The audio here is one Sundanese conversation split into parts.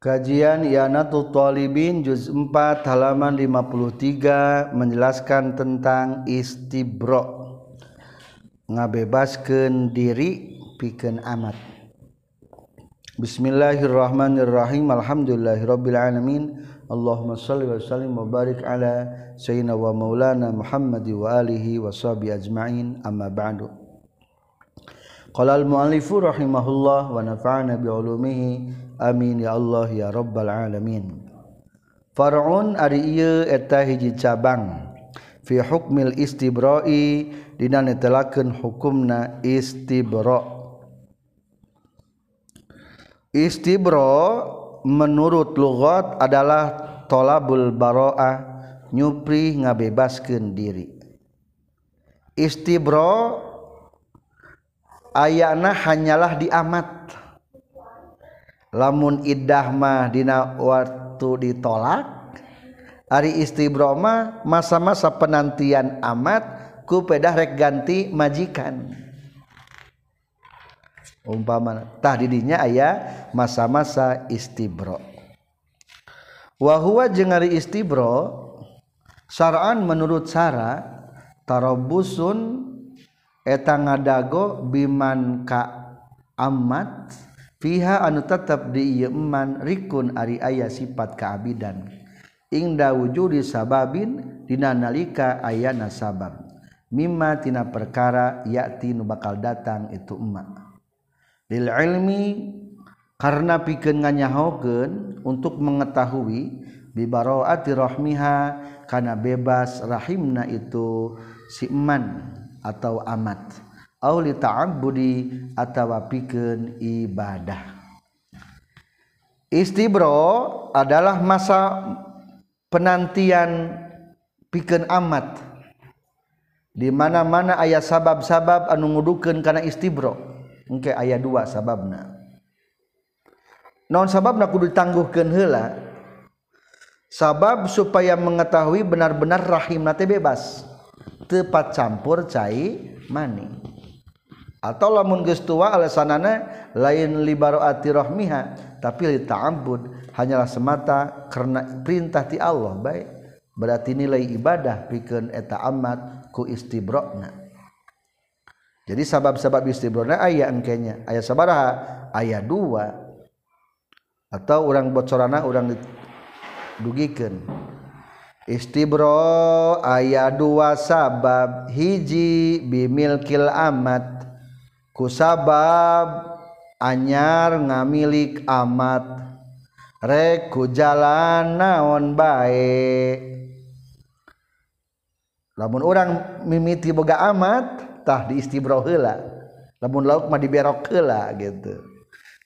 Kajian Yanatul Talibin juz 4 halaman 53 menjelaskan tentang istibro ngabebaskeun diri pikeun amat. Bismillahirrahmanirrahim. Alhamdulillahirabbil alamin. Allahumma shalli wa sallim wa barik ala sayyidina wa maulana Muhammad wa alihi wa sahbihi ajmain. Amma ba'du. Qalal mu'alifu rahimahullah wa nafa'ana bi'ulumihi. Amin ya Allah ya rabbal alamin. Far'un ari ieu eta hiji cabang. Fi hukmil istibra'i dina netelakeun hukumna istibra' Istibro menurut lugat adalah tolabul baroah nyupri ngabebaskan diri. Istibro ayana hanyalah diamat. Lamun iddah mah dina waktu ditolak ari istibroma masa-masa penantian amat ku pedah rek ganti majikan. Umpama tah didinya aya masa-masa istibro wa huwa jeung ari istibro syar'an menurut syara tarabbusun eta ngadago biman ka amat fiha anu tetap diman rikun ari ayah sifat keabidan ingda wujudi sababin dina nalika ayana sabab mimma tina perkara yakti nu bakal datang itu emak. Lil ilmi karena pikeun nganyahokeun untuk mengetahui bibaroati rahmiha kana bebas rahimna itu si eman. atau amat. Auli ta'abudi atawa pikeun ibadah. Istibro adalah masa penantian pikeun amat. Di mana-mana ayat sabab-sabab anu ngudukeun kana istibro. Engke aya dua sababna. Non sababna kudu ditangguhkeun heula? Sabab supaya mengetahui benar-benar rahim nate bebas. tepat campur cair mani. Atau lamun geus tua alasanana lain libaraati rahmiha tapi li ta'abbud hanyalah semata karena perintah ti Allah baik. Berarti nilai ibadah pikeun eta amat ku istibrokna. Jadi sabab-sabab istibrokna aya engkenya. Aya sabaraha aya dua. Atau orang bocorana orang dugikeun istibro ayat dua sabab hiji bimilkil amat. Ku sabab anyar ngamilik amat. Reku jalan naon bae. Lamun orang mimiti boga amat tah di istibro heula. Lamun lauk mah diberok heula gitu.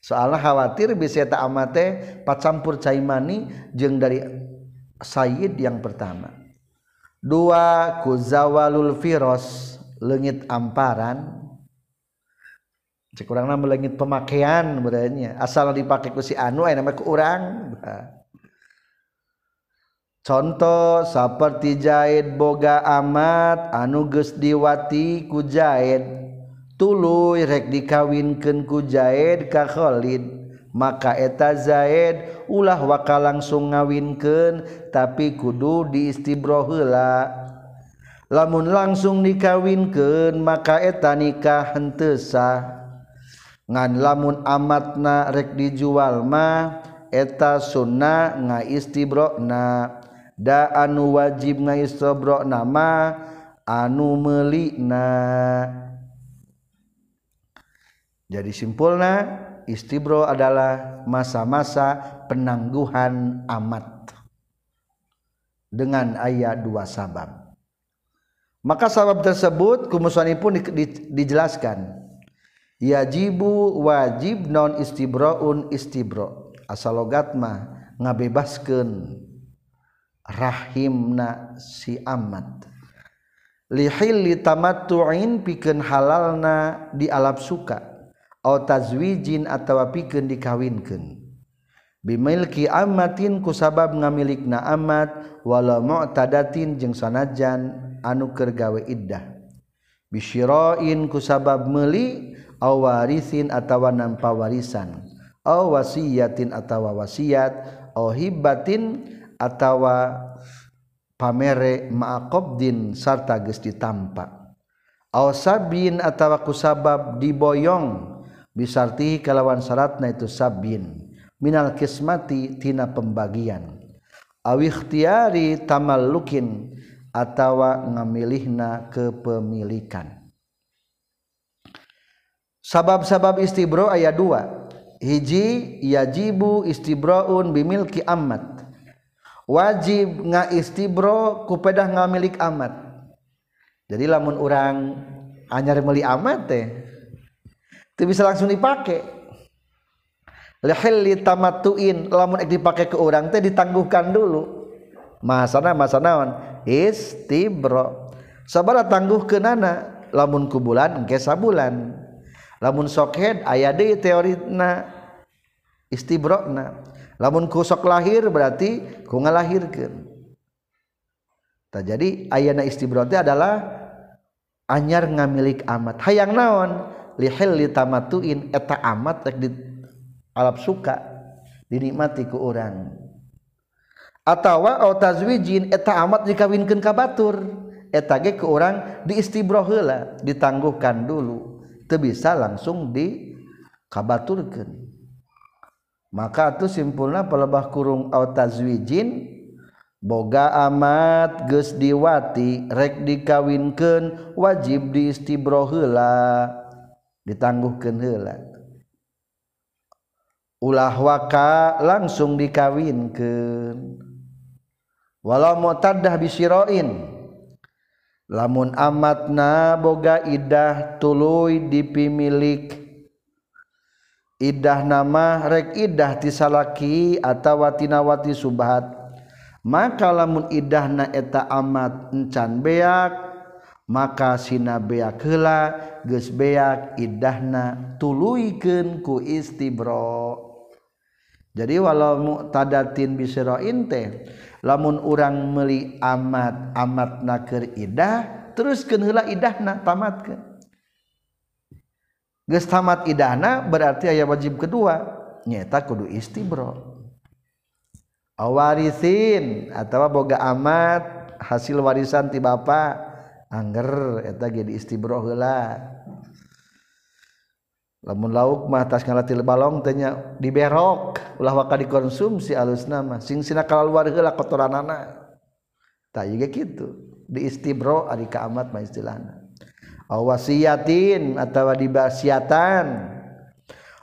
Soalnya khawatir bisa tak amate pacampur caimani jeng dari Said yang pertama. Dua kuzawalul virus legit amparan. Kurang melengit pemakaian beranya asal dipakai ku si anu nama ke orang contoh seperti jahit boga amat anu geus diwati ku jahit tuluy rek dikawinkeun ku jahit ka maka eta Zaid ulah waka langsung ngawinkeun tapi kudu diistibrohela lamun langsung dikawinkeun maka eta nikah henteu sah. Ngan lamun amatna rek dijual mah eta sunnah ngaistibrona da anu wajib ngaistibrona mah anu melikna jadi simpulna istibro adalah masa-masa penangguhan amat dengan ayat dua sabab. Maka sabab tersebut kumusanipun pun di, di, dijelaskan. Yajibu wajib non istibroun istibro. Asal logatma ngabebaskeun rahimna si amat. Lihilli tamattu'in pikeun halalna di alap suka tazwijin atawa pikeun dikawinkeun. Bimilki amatin ku sabab ngamilikna amat wala mu'tadatin jeung sanajan anu keur gawe iddah. Bisyira'in ku sabab meuli awarisin warisin atawa nampa warisan. Awasiyatin wasiyatin atawa wasiat. Aw hibatin atawa pamere ma'aqabdin sarta geus ditampa. Aw sabin atawa ku sabab diboyong. bisarti kalawan syaratna itu sabin minal kismati tina pembagian. Awikhtiari tamallukin atawa ngamilihna kepemilikan. Sabab-sabab istibro ayat dua. Hiji yajibu istibroun bimilki amat wajib nga istibro kupedah ngamilik amat jadi lamun orang anyar meli amat teh itu bisa langsung dipakai. Lehilli tamatuin. Lamun ek dipakai ke orang teh ditangguhkan dulu. Masana masanawan istibro. Sabar tangguh ke nana lamun kubulan engke sabulan. Lamun sokhed aya deui teorina istibrona lamun kusok lahir berarti ku ngalahirkeun. Tah jadi ayana istibro teh adalah anyar ngamilik amat. Hayang naon? lihilli tamatuin eta amat rek di alap suka dinikmati ku urang. Atawa au tazwijin eta amat dikawinkeun ka batur. Eta ge ku urang diistibroh heula ditangguhkan dulu teu bisa langsung di kabaturkeun. Maka atuh simpulna pelebah kurung au tazwijin boga amat geus diwati rek dikawinkeun wajib diistibroh heula ditangguhkan hela ulah waka langsung dikawinkan walau mutadah bisiroin lamun amatna boga idah tuluy dipimilik. Idah nama rek idah tisalaki atau watinawati subhat maka lamun idahna eta amat encan beak maka sinabeakla gesbeak idahna tuluykeun ku istibro. Jadi walau mutadatin bisroin teh lamun urang meli amat amat naker idah terus kenhela idahna tamat ke tamat idahna berarti ayat wajib kedua nyata kudu istibro. Awarisin atau boga amat hasil warisan ti bapak Angger eta ge diistibro heula. Lamun lauk mah tas ngalatil balong tanya diberok ulah waka dikonsumsi alus nama sing sina kaluar heula kotoranana. Tah ieu kitu. Diistibro ari kaamat mah istilahna. awasiyatin wasiyatin atawa dibasiatan.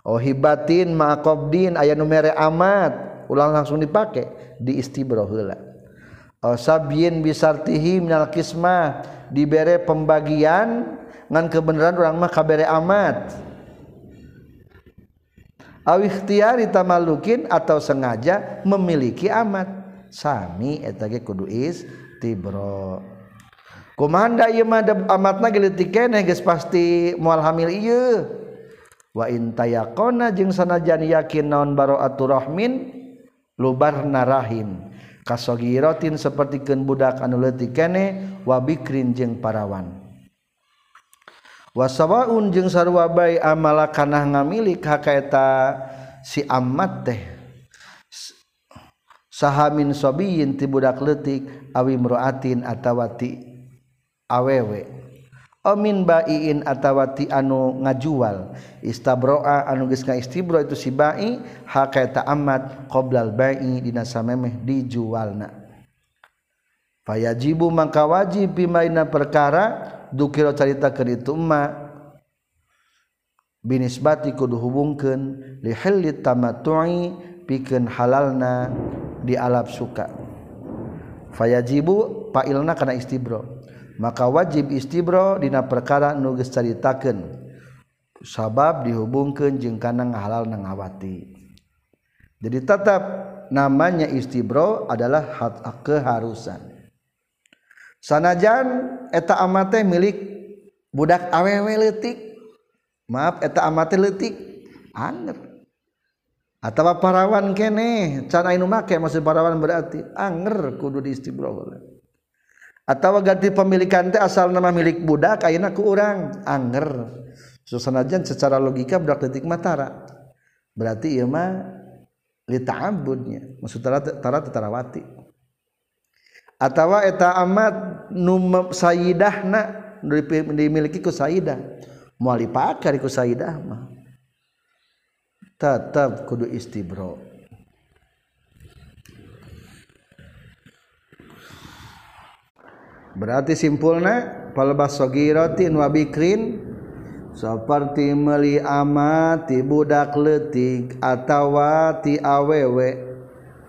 Oh hibatin maqabdin aya nu mere amat ulang langsung dipake diistibro heula. Sabiin bisartihi minal kismah dibere pembagian ngan kebenaran orang mah kabere amat. Aw ikhtiyari tamalukin atau sengaja memiliki amat. Sami eta ge kudu istibro. Kumanda ieu mah amatna geuletik keneh geus pasti moal hamil ieu? Wa in tayaqona jeung sanajan yakin naon bara'atur rahmin lubar narahim kasogirotin sepertikan budak anu leutik kene wabikrin jeung parawan. Wasawaun jeung sarua bae amala kana ngamilik hakaeta si amat teh. Sahamin sobiyin ti budak leutik awi mruatin atawa ti awewe. Omin baiin atawati anu ngajual. Istabroa anu geus istibro itu si bai haka eta amat qoblal bai dina samemeh dijualna. Fayajibu mangka wajib bimaina perkara dukiro carita ke itu ma binisbati kudu hubungkeun li hilli tamattu'i pikeun halalna di alap suka. Fayajibu pailna kana istibro maka wajib istibro dina perkara nuges caritakeun. Sabab dihubungkan jeung kana ngahalal nangawati jadi tetap namanya istibro adalah hak keharusan. Sanajan eta amate milik budak awewe letik maaf eta amate letik anger. Atau parawan kene can anu make maksud parawan berarti anger kudu diistibro atau ganti pemilikan teh asal nama milik budak ayeuna ku urang. Anger susanajan secara logika budak detik matara berarti ieu mah li ta'abbudnya maksud tara tara tarawati. Atau eta amat nu sayidahna dimiliki ku sayidah moal dipakari ku sayidah mah. Tetap kudu istibro berarti simpulnya palbas sogirotin wabikrin seperti meli amati budak letik atawati awewe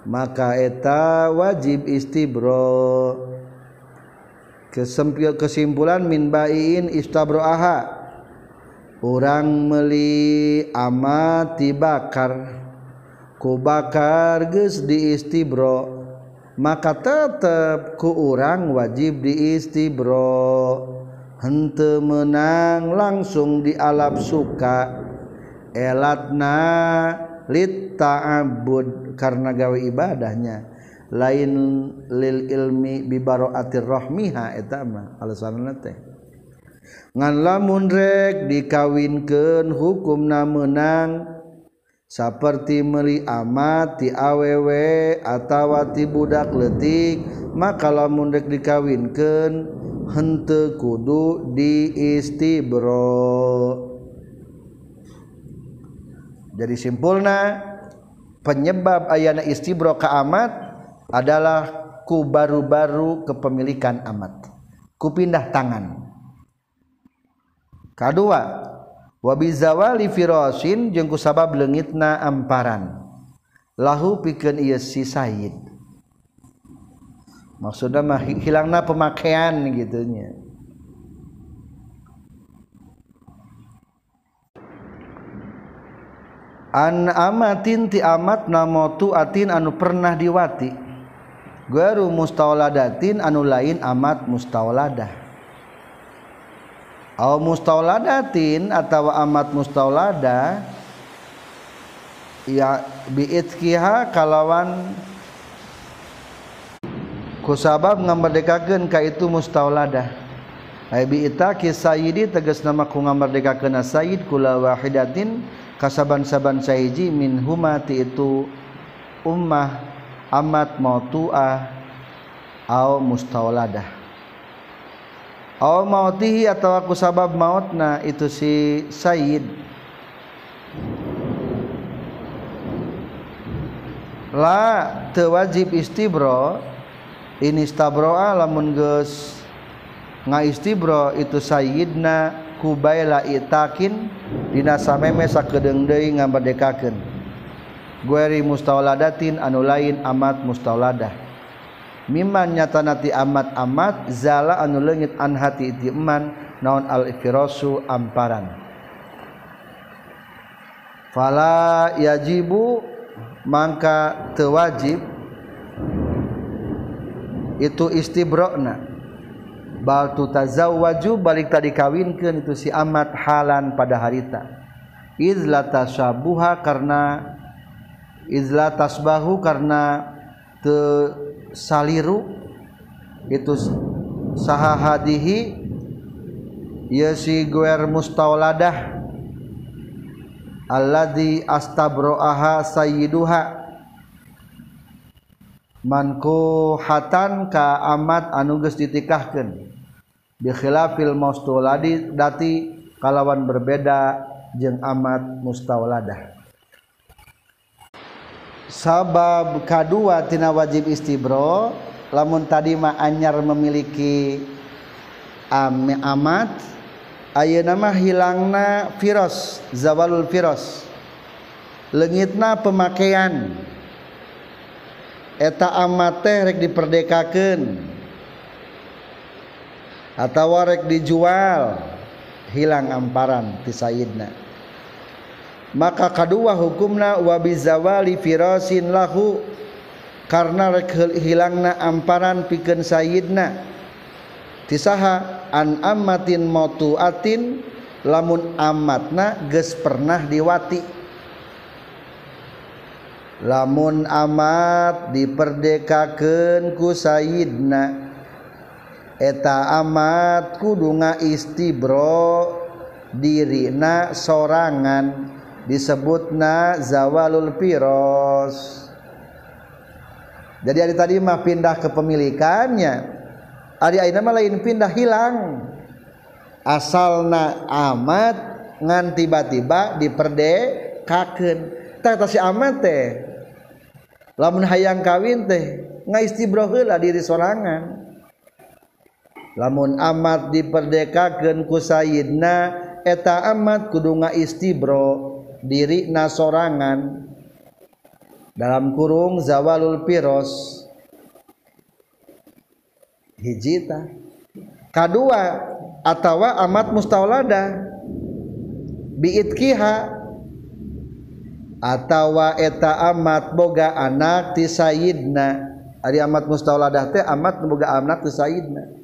maka eta wajib istibro. Kesempil kesimpulan min bain istabroaha. Orang meli amati bakar. Ku bakar geus di istibro maka tetap ku urang wajib diistibro. Hente menang langsung dialap suka. Elatna lit ta'abud karena gawe ibadahnya. Lain lil ilmi bibaroatir rahmiha etama alasanna teh. Ngan lamun rek dikawinkeun hukumna menang seperti meri amat ti awewe atawa ti budak letik maka lamun rek dikawinkeun hente kudu di istibro jadi simpulna penyebab ayana istibro ke amat adalah ku baru-baru kepemilikan amat. Ku pindah tangan. Kedua wabizawali firosin jeung ku sabab leungitna amparan. Lahu pikeun ieu si Said. Maksudnya mah hilangna pemakaian gitunya an amatin ti amat namotu atin anu pernah diwati. Garu mustauladatin anu lain amat mustauladah Aw mustauladatin atau amat mustaulada ya biitkiha kalawan kusabab ngamerdekakeun ka itu mustauladah ay biitaki sayyidi tegas nama ku ngamerdekakeun sayyid kula wahidatin kasaban-saban sahiji min humati itu ummah amat mautuah au mustauladah aw mautihi atau aku sabab mautna itu si Said la teu wajib istibro ini istabroa lamun geus ngaistibro itu sayyidna kubaila itakin dina sameme sakedeung deui ngamberdekakeun. Gueri mustauladatin anu lain amat mustauladah mimman nyatanati amat amat zala anu leungit an hati ti eman naon al ifirasu amparan. Fala yajibu mangka tewajib itu istibrona bal tutazawwaju balik tadi kawinkeun itu si amat halan pada harita. Izla tashabuha karena izla tasbahu karena te saliru itu saha hadihi ya si guer mustauladah alladzi astabroaha sayyiduha manku hatan ka amat anuges ditikahkan bikhilafil maustuladi dati kalawan berbeda jeng amat mustauladah sabab kedua tina wajib istibro lamun tadi mah anyar memiliki am amat ayeuna mah hilangna virus zawalul virus lengitna pemakaian. Eta amat teh rek diperdekakeun. Atawa rek dijual hilang amparan ti sayidna maka kedua hukumna wabizawali firasin lahu. Karena hilangna amparan pikeun sayidna. Tisaha an amatin matuatin lamun amatna geus pernah diwati. Lamun amat diperdekakeun ku sayidna. Eta amat kudu ngaistibro dirina sorangan. disebutna zawalul piros jadi hari tadi mah pindah kepemilikannya hari ayeuna mah lain pindah hilang. Asalna amat ngan tiba-tiba diperdekakeun. Tah si amat teh. Lamun hayang kawin teh ngaistibroh heula diri sorangan. Lamun amat diperdekakeun ku sayidna eta amat kudu ngaistibro diri nasorangan dalam kurung zawalul piros. Hijita kedua atau amat mustaulada. Biitkiha atau eta amat boga anak ti sayidna ari amat mustauladate amat boga anak ti sayidna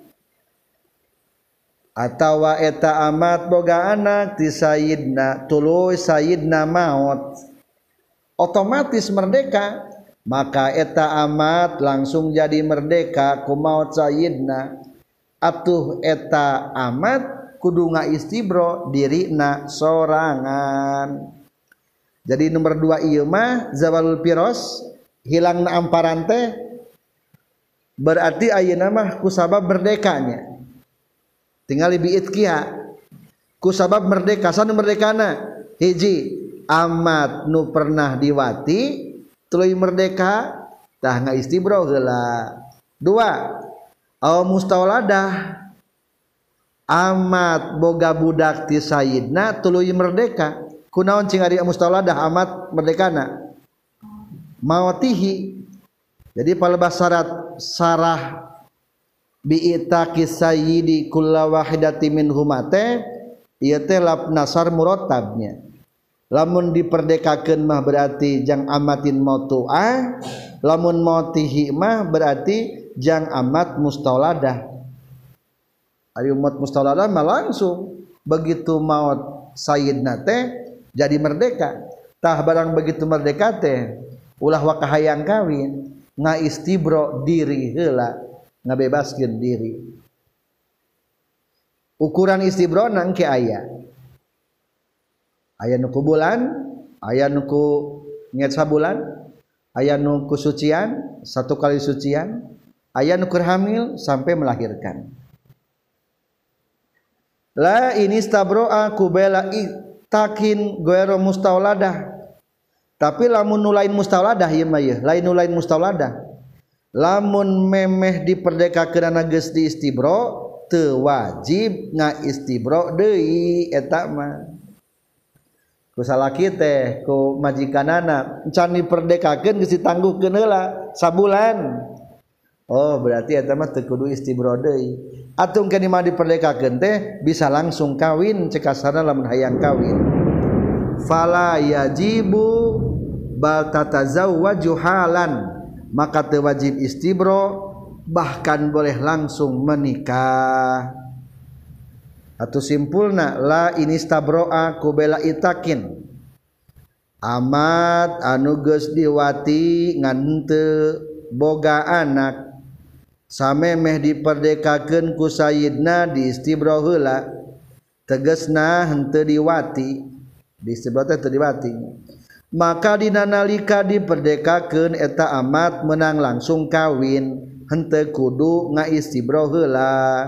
atau eta amat boga anak ti sayyidna tuluy sayyidna maut. Otomatis merdeka maka eta amat langsung jadi merdeka ku maut sayyidna. Atuh eta amat kudu istibro diri na sorangan. Jadi nomor dua iya mah zawalul piros hilang na amparan teh berarti ayeuna mah ku sabab merdekanya tinggal biit kia. Ku sabab merdeka sana merdekana. Hiji amat nu pernah diwati tuluy merdeka tah istibro heula dua aw mustawladah amat boga budak ti sayyidna tuluy merdeka. Kunaon cing ari mustawladah amat merdekana? Mautihi jadi palebas syarat sarah biitaki sayyidi kulla wahidati min humate ieu teh lap nasar murattabnya lamun diperdekakeun mah berarti jang amatin mautuah lamun mautihi mah berarti jang amat mustaladah. Ari umat mustaladah mah langsung. Begitu maut sayyidna teh jadi merdeka. Tah barang begitu merdeka teh ulah wakahayang kawin. Istibro diri heula ngabebaskeun diri. Ukuran istibro nang ke aya. Aya nuku bulan aya nuku nget sabulan aya nuku sucian satu kali sucian ayah nukur hamil sampai melahirkan. La ini stabroa kubela takin goero mustauladah tapi lamun nulain mustauladah ieu mah lain nulain mustauladah lamun memeh diperdeka kerana geus diistibro teu wajib ngaistibro deui eta mah. Ku salaki teh ku majikanana can diperdekakeun geus ditangguhkeun heula sabulan. Oh berarti eta mah teu kudu istibro deui. Atung kana mah diperdekakeun teh bisa langsung kawin cekasana lamun hayang kawin. Fala yajibu bal tatazawwaju halan. maka teu wajib istibro bahkan boleh langsung menikah. Atau simpulna la ini stabroa kubela itakin. Amat anu geus diwati ngante boga anak. Same meh ku sayidna di istibro heula tegesna henteu diwati. Di istibro teh diwati. maka dinanalika diperdekakeun eta amat menang langsung kawin. Hente kudu ngaistibro heula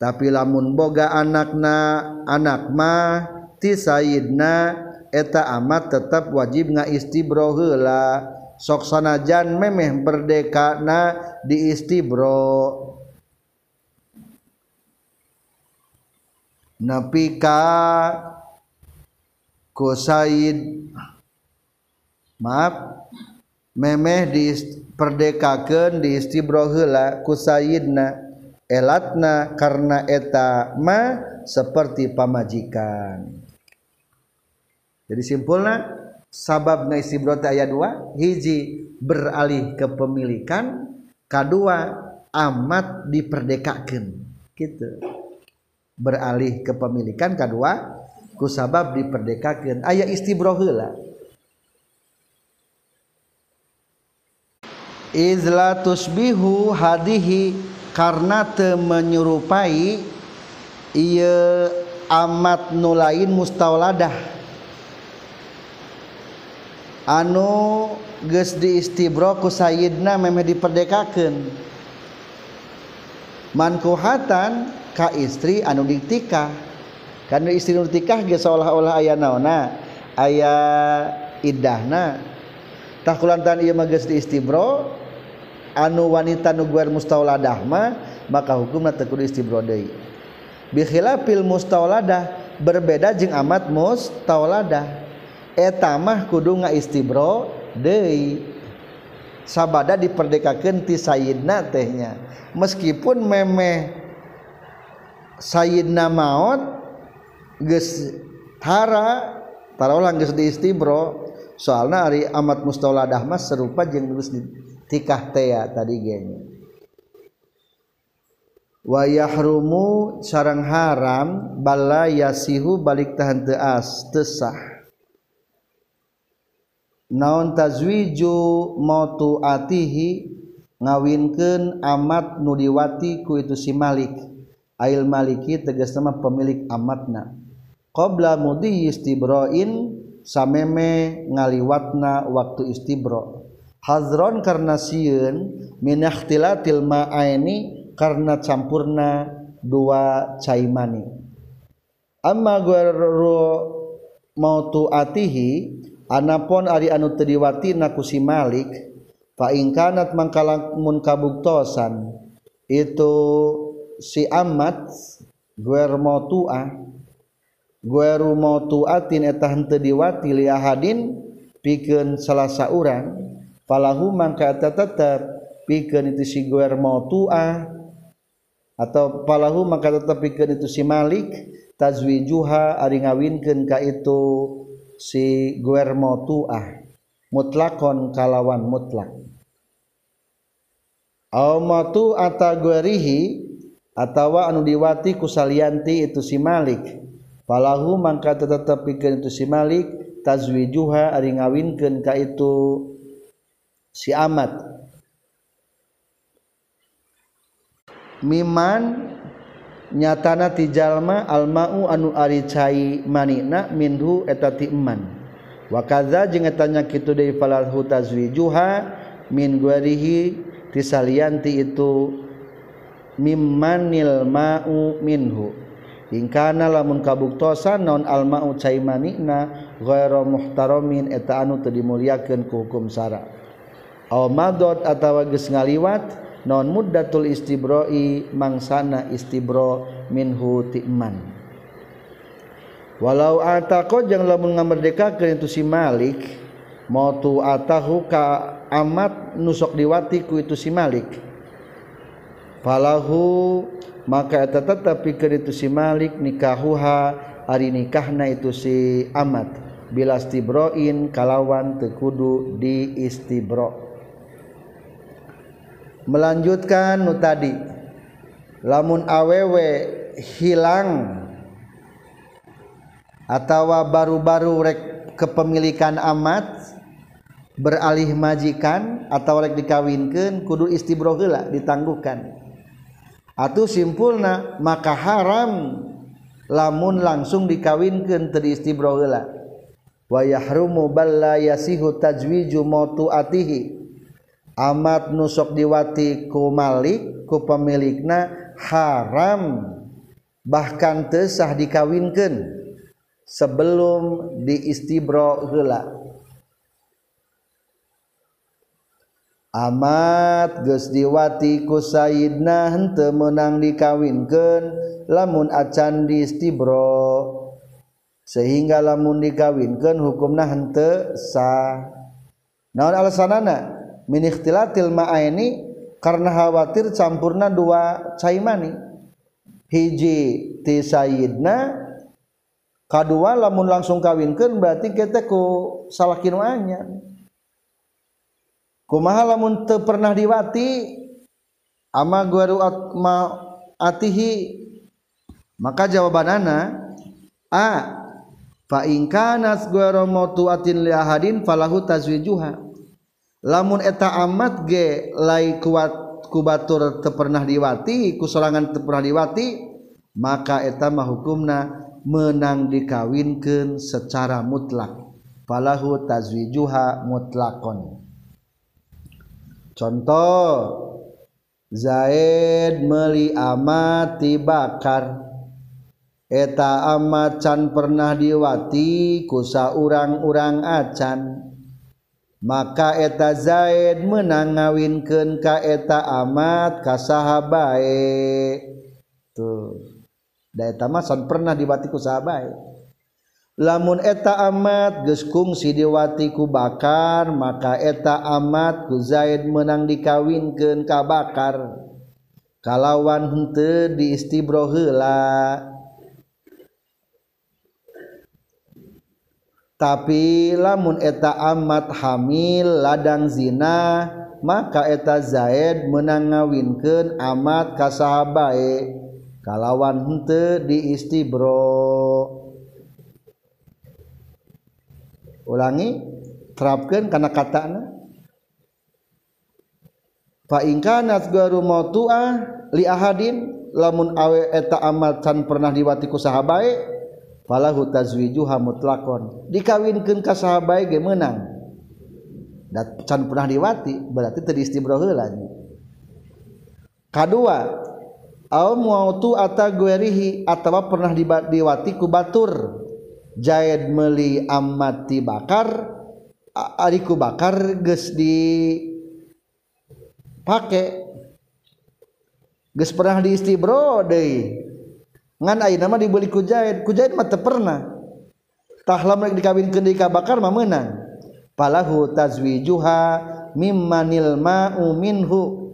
tapi lamun boga anakna anak mah ti sayidna eta amat tetap wajib ngaistibro heula sok sanajan memeh berdekana diistibro nepi ka ku sayid maaf. Memeh diperdekakeun di istibro heula ku Sayyidna. Elatna karena eta ma seperti pamajikan. Jadi simpulnya sabab na istibro ayat 2 hiji beralih kepemilikan kedua amat diperdekakan gitu. Beralih kepemilikan kedua ku sabab diperdekakan ayat istibro izla tusbihu hadihi karena te menyerupai ia amat nu lain mustauladah. Anu geus diistibro ku sayyidna memeh diperdekakeun. Mankuhatan ka istri anu ditikah. Kan istri nu ditikah geus seolah-olah aya naona aya idahna takulantan ieu mah geus diistibro anu wanita nu guer mustauladah mah maka hukumna teu kudu istibro deui. Bi khilafil mustauladah berbeda jeung amat mustauladah eta mah kudu ngaistibro deui. Sabada diperdekakeun ti sayyidna tehnya. Meskipun memeh sayyidna maot geus tara tarolah geus diistibro istibro soalna ari amat mustauladah mah serupa jeung geus tikah teh tadi genya wa yahrumu sarang haram bala yasihu balik tahan teu as teu sah. Naon tazwiju mautu atihi ngawinkeun amat nudiwati ku itu si Malik. Ail maliki tegas nama pemilik amatna qabla mudi istibroin sameme ngaliwatna waktu istibro. Hazron karena siun minahtilatil ma'aini karena campurna dua caimani amma guru mautu atihi anapun ari anu teu diwatina ku si Malik fa ingkanat mangkalamun kabuktosan itu si amat guer mautuah. gueru mautuatin eta henteu diwati li ahadin pikeun salasa urang falahu mangka eta tetep pikeun itu si guer mautuah atau falahu mangka tetep pikeun itu si malik tazwijuha ari ngawinkeun ka itu si guer mautuah mutlakon kalawan mutlak. Au mautu ata guerihi atawa anu diwati kusalianti itu si malik. falahu mangka tetep pikeun itu si Malik tazwijuha ari ngawinkeun ka itu si Amat miman nyatana ti jalma almau anu ari cai manina minhu eta ti iman wa kadza jeung etanya kitu deui falahu tazwijuha min guarihi tisalianti itu mimmanil ma'u minhu. ingkana lamun kabuktosan non almau caimanina ghairu muhtaramin eta anu teu dimuliakeun ku hukum syara aw madot atawa geus ngaliwat non muddatul istibra'i mangsana istibra minhu ti'man. Walau ataqo jeung lamun ngamerdekakeun itu si Malik mautu atahu ka amat nusok diwati ku itu si Malik. Falahu maka tetap pikir itu si Malik nikahuha hari nikahna itu si amat bila istibroin kalawan tekudu di istibro. Melanjutkan nu tadi. Lamun awewe hilang atau baru-baru rek kepemilikan amat beralih majikan atau rek dikawinkan kudu istibro heula ditangguhkan. atau simpulna maka haram. Lamun langsung dikawinkan tadi istibrohela wa yahrumu balla yasihu tajwiju mautu atihi. Amat nusok diwati ku malik ku pemilikna haram. Bahkan tesah dikawinkan sebelum diistibro hela Amat geus diwati ku Sayyidna henteu meunang dikawinkeun lamun acan diistibro sehingga lamun dikawinkeun hukumna henteu sah. Naon alasanana? Min ikhtilatil ma'aini karena khawatir campurna dua caimani. Hiji ti Sayyidna kadua lamun langsung kawinkeun berarti kita ku salakin anyar. kumaha lamun teu pernah diwati? Ama guru atma atihi? Maka jawabanana a fa in kana guru atin li ahadin falahu tazwijuha. Lamun eta amat ge lai kuat kubatur teu pernah diwati kusorangan teu pernah diwati maka eta mah hukumna menang dikawinkeun secara mutlak. Falahu tazwijuha mutlakon. contoh Zaid meli amati bakar. Eta amat can pernah diwati kusa urang-urang acan. Maka eta Zaid menang ngawinkeun ka eta amat ka sahabae. Tuh. Da eta mah pernah diwati ku sahabae. lamun eta amat geskungsi diwatiku bakar maka eta amat ku Zaid menang dikawinkeun ka bakar. Kalawan hente diistibrohela tapi lamun eta amat hamil ladang zina maka eta Zaid menang ngawinkeun amat kasahabae kalawan hente diistibro. ulangi terapkan karena kata faingkanat garu mautua li ahadin lamun awe eta amal can pernah diwati ku sahabae falahu tazwijuha mutlakon. Dikawinkeun ka sahabae ge meunang. Can pernah diwati berarti teu diistibroh heula kadua au mautu ata guerihi atawa pernah diwati ku batur. jaid meli amati bakar ariku bakar geus di pake. Geus pernah di istibro deui. Ngan ayeuna mah dibeli ku Zaid ku Zaid mah teu pernah. Tah lamun dikawinkeun di ka bakar mah meunang palahu tazwijuha mimmanil ma'u minhu.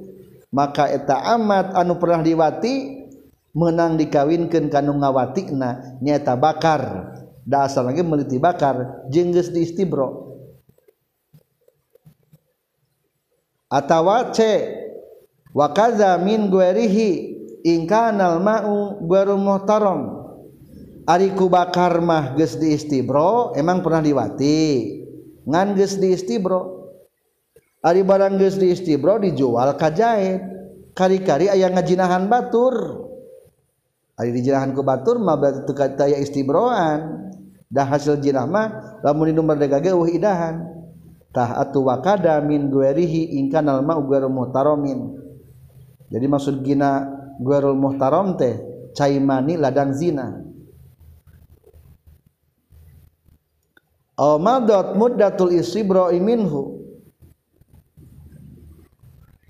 Maka eta amat anu pernah diwati menang dikawinkeun kanu ngawatina nyaeta bakar. dasar lagi meliti bakar jengges di istibro. Atawa c wa kaza min guerihi ingkanal ma'u baru muhtaram ariku bakar mah geus di istibro emang pernah diwati. Ngan geus di istibro. Ari barang geus di istibro dijual kajahit kari-kari aya ngajinahan batur. Ari dijirahan ku batur mah berarti teu taya istibroan. Dah hasil jinah mah lamun di nomor dega ge eueuh idahan. Tah atu wakada min guerihi ingkanal alma guerul muhtaromin. Jadi maksud gina guerul muhtarom teh caimani ladang zina. Aw madot muddatul istibro'i minhu.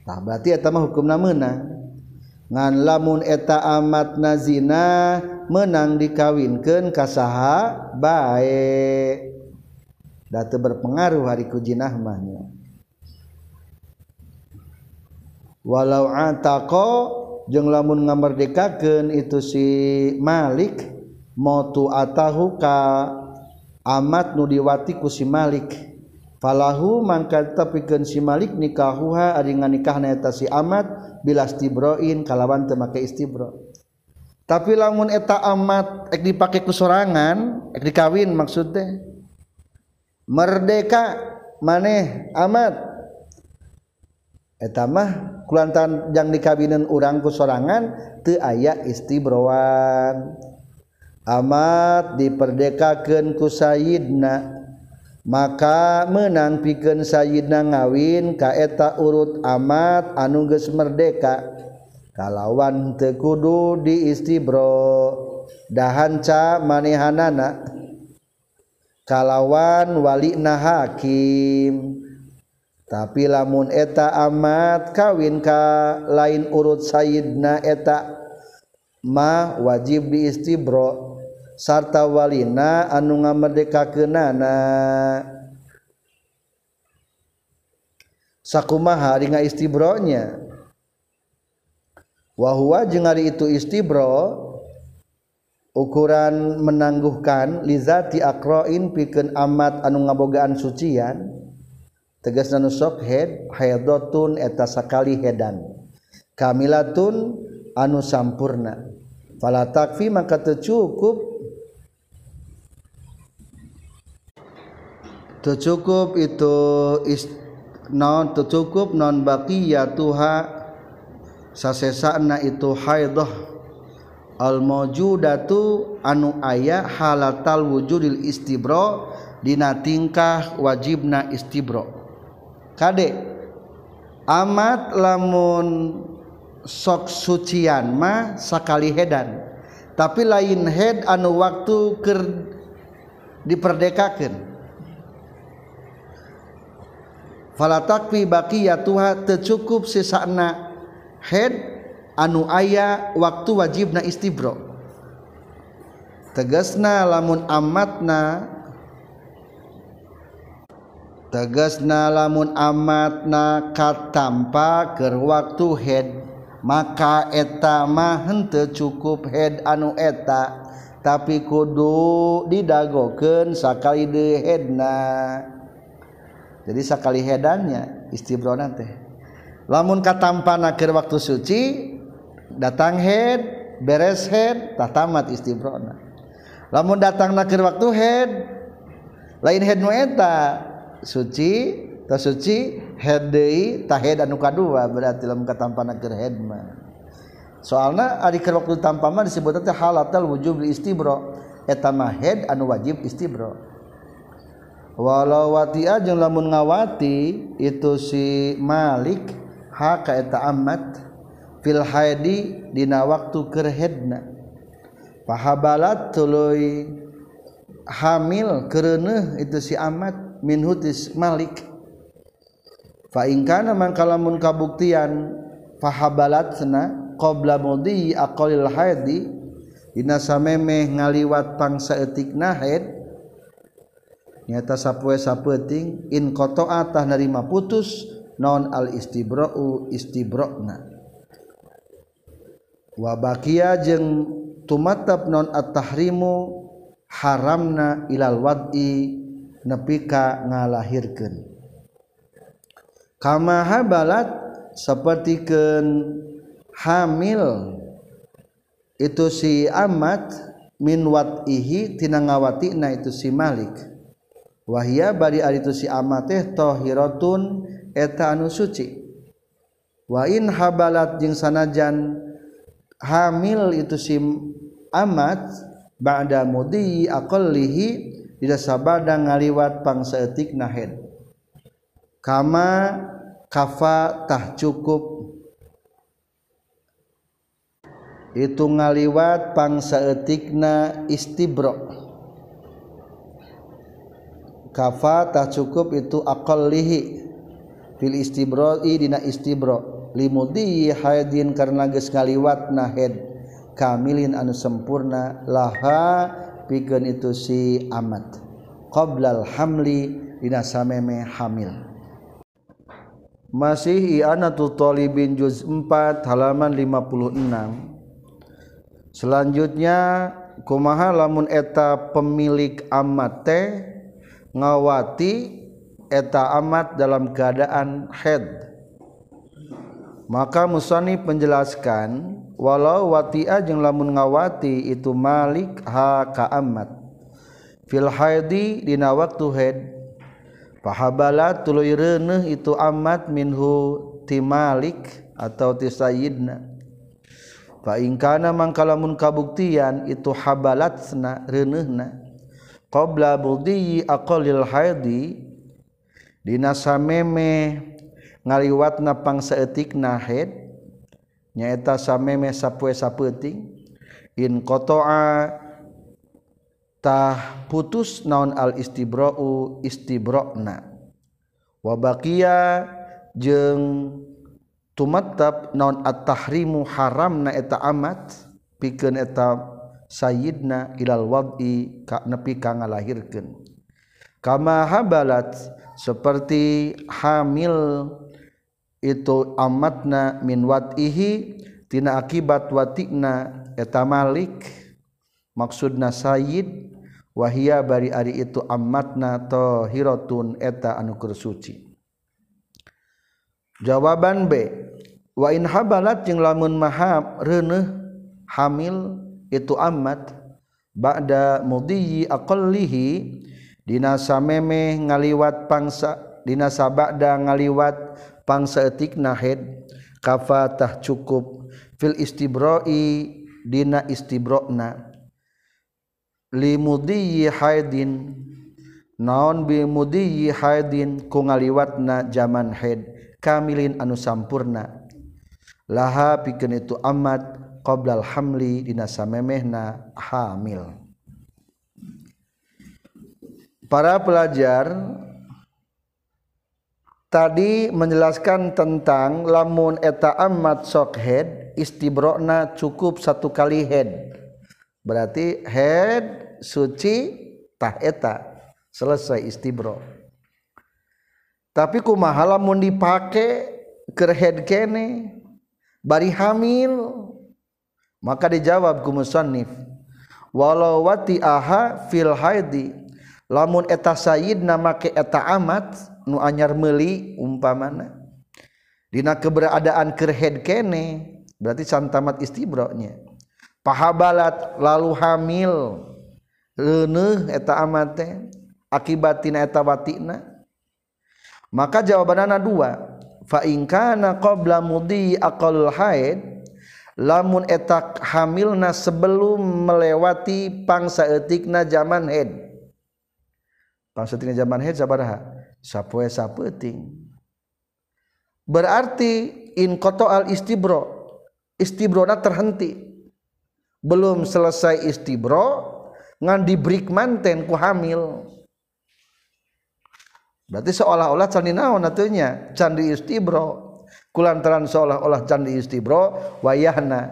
Tah berarti eta mah hukumna meunang. ngan lamun eta amat nazina menang dikawinkan kasaha baik datu berpengaruh hari kujinah mahnya walau atako jeng lamun ngamerdekakeun itu si Malik motu atahu ka amat nu diwati ku si Malik. falahu mangka tetapikeun si Malik nikahuha ari nganikahna eta si amat bilastibroin kalawan teu make istibro. Tapi lamun eta amat ek dipake ku sorangan ek dikawin maksud teh. Merdeka maneh amat eta mah kulantan yang dikawinen urang ku sorangan teu aya istibroan. Amat diperdekakeun ku sayidna maka menang piken Sayyidna ngawin kaeta urut amat anuges merdeka. Kalawan tekudu di istibro dahanca manehanana. Kalawan walina hakim. Tapi lamun eta amat kawin ka lain urut Sayyidna eta mah wajib di istibro sarta walina anu ngamerdeka kenana sakumaha ringa istibronya. Wahwa jeung ari itu istibro ukuran menangguhkan lizati akroin pikeun amat anu ngabogaan sucian tegas nanu sok head haidotun eta sakali hedan. Kamilatun anu sampurna. Fala takfi maka teu cukup. tercukup itu ist, non tercukup non baqiyatuha sasesana itu haidhah al mawjudatu anu aya halatal wujudil istibro dina tingkah wajibna istibro. Kade amat lamun sok sucian mah sakali hedan. Tapi lain head anu waktu ker diperdekakan falatakfi baqiyatuha tercukup sisana head anu aya waktu wajibna istibro. Tegasna lamun amatna tegasna lamun amatna katampa ke waktu head maka eta mah henteu cukup head anu eta tapi kudu didagokeun sakali de headna. jadi sekali hedannya istibrona teh. Lamun katampana keur waktu suci datang head beres head tatamat istibrona lamun datang keur waktu head lain head nu eta suci ta suci head deui ta head anu kadua berarti lamun katampana keur head mah. Soalna ari keur waktu tampa mah disebut teh halatal wujub istibro eta mah head anu wajib istibro walau wati ajeng lamun ngawati itu si Malik haka eta amat fil haidi dina waktu kerhedna pahabalat tuluy hamil kereuneuh itu si amat min hutis Malik. Fa in kana mangkalamun kabuktian fahabalatna qabla mudi aqalil haidi dina samemeh ngaliwat pangsaeutikna haid nyata sapue sapeting in koto atah nerima putus non al istibra'u istibra'na. Wa bakia jeung tumatab non at-tahrimu haramna ilal wad'i nepi ka ngalahirkeun. Kama habalat sapertikeun hamil itu si amat min wad'ihi tina ngawatina itu si Malik Wahia bari ari itu si amat teh tahhiratun eta anu suci. Wa in habalat jeung sanajan hamil itu si amat ba'da mudi aqallihi tidak sabada ngaliwat pangsaeutik nahed kama kafa tah cukup. Itu ngaliwat pangsaeutikna istibro kafa tak cukup itu aqallihi fil istibra'i dina istibra. Limudi haidin karena geus ngaliwatna haid kamilin anu sempurna laha pikeun itu si amat. Qablal hamli dina sameme hamil. Masih i'anatul talibin juz 4 halaman 56 selanjutnya kumaha lamun eta pemilik amat teh ngawati eta amat dalam keadaan head maka musani menjelaskan walau watia jeung lamun ngawati itu malik ha ka amat. Fil haidi dina waktu head pahabala tuluy reuneuh itu amat minhu ti malik atau ti sayyidna. Fa in kana mangkalamun kabuktian itu habalatna reuneuhna qabla budiyi aqalil haidi dina sameme ngaliwatna pangsaeutikna haid nyaeta sameme sapoe sapeuting in qata'a tah putus naon al istibra'u istibra'na. Wa baqiya jeung tumattab naon at-tahrimu haramna eta amat pikeun eta Sayyidna ilal wad'i ka nepi ka ngalahirkeun. Kama habalat seperti hamil itu amatna min wat'ihi tina akibat watina eta malik. Maksudna sayyid wahia bari ari itu amatna tahiratun eta anu suci. Jawaban B wa in habalat jeung lamun maha reuneuh hamil itu amat. Ba'da mudhiyi aqallihi dina sameme ngaliwat pangsa dina sabada ngaliwat pangsa etik nahed kafatah cukup. Fil istibra'i dina istibra'na li mudhiyi haidin naon bi mudiyyi haidin ku ngaliwatna jaman haid kamilin anu sampurna. Laha pikeun itu amat. Qoblal hamli dina samemehna hamil. Para pelajar tadi menjelaskan tentang lamun eta amat sok head istibrona cukup satu kali head. Berarti head suci tah eta selesai istibro tapi kumaha lamun dipake ke head kene bari hamil maka dijawab ku musannif walau wati aha fil haidi lamun eta sayyidna make eta amat nu anyar meuli umpamana dina keberadaan keur head kene berarti santamat istibronya pahabalat lalu hamil leuneuh eta amat teh akibatina eta watina. Maka jawabanana dua fa in kana qabla mudi aqal haid lamun etak hamilna sebelum melewati pangsa etikna zaman haid pangsa etikna zaman haid sabaraha sapoe sapeting. Berarti in koto al istibro istibrona terhenti. Belum selesai istibro ngan dibrik manten ku hamil. Berarti seolah-olah candi naon atunya candi istibro kulantaran seolah-olah candi istibro wayahna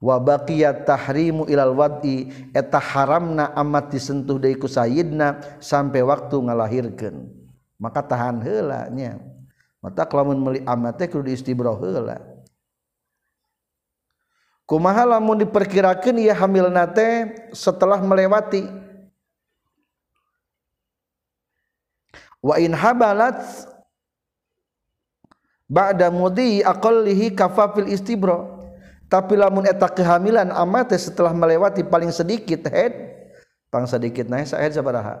wa baqiyat tahrimu ilal wad'i eta haramna amat disentuh deui ku sayyidna sampai waktu ngalahirkeun. Maka tahan heula nya. Mata lamun meuli amat teh kudu istibro heula. Kumaha lamun diperkirakeun ieu hamilna teh setelah melewati? Wa in habalat ba'da mudi aqallihi kafafil istibro tapi lamun eta kehamilan amat setelah melewati paling sedikit head pang sedikit naik sahed sabaraha?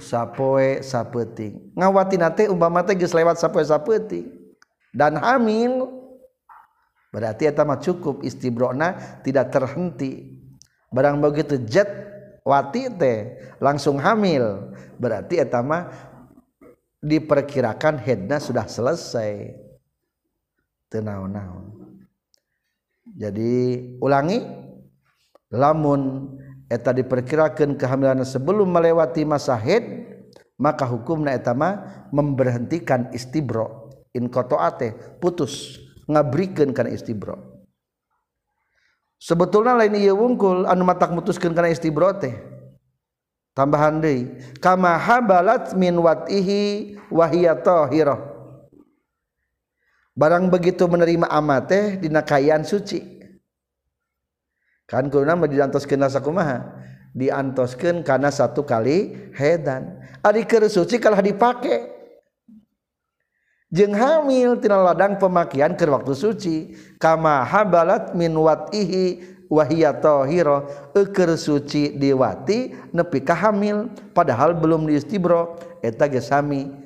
Sapoe sapeting. Ngawati nate umpama teh geus lewat sapoe sapeting. Dan hamil berarti eta mah cukup istibrona tidak terhenti. Barang begitu jet wati teh langsung hamil berarti etama diperkirakan headnya sudah selesai. Tenaon-naon jadi ulangi. Lamun eta diperkirakan kehamilan sebelum melewati masa head maka hukumna etama memberhentikan istibro. Inkotoate putus. Ngabrikan karena istibro. Sebetulnya lain iya wungkul anu matak mutuskan karena istibro teh. tambahan deui kama habalat min watihi wahiya tahirah barang begitu menerima amateh dina kayaan suci. Kan kulna mah diantoskeun sakumaha diantoskeun kana satu kali hedan. Ari keur suci kalah dipake. Jeung hamil tina ladang pemakaian keur waktu suci. Kama habalat min watihi wahia tohiro eker suci diwati nepi kahamil padahal belum diistibro eta gesami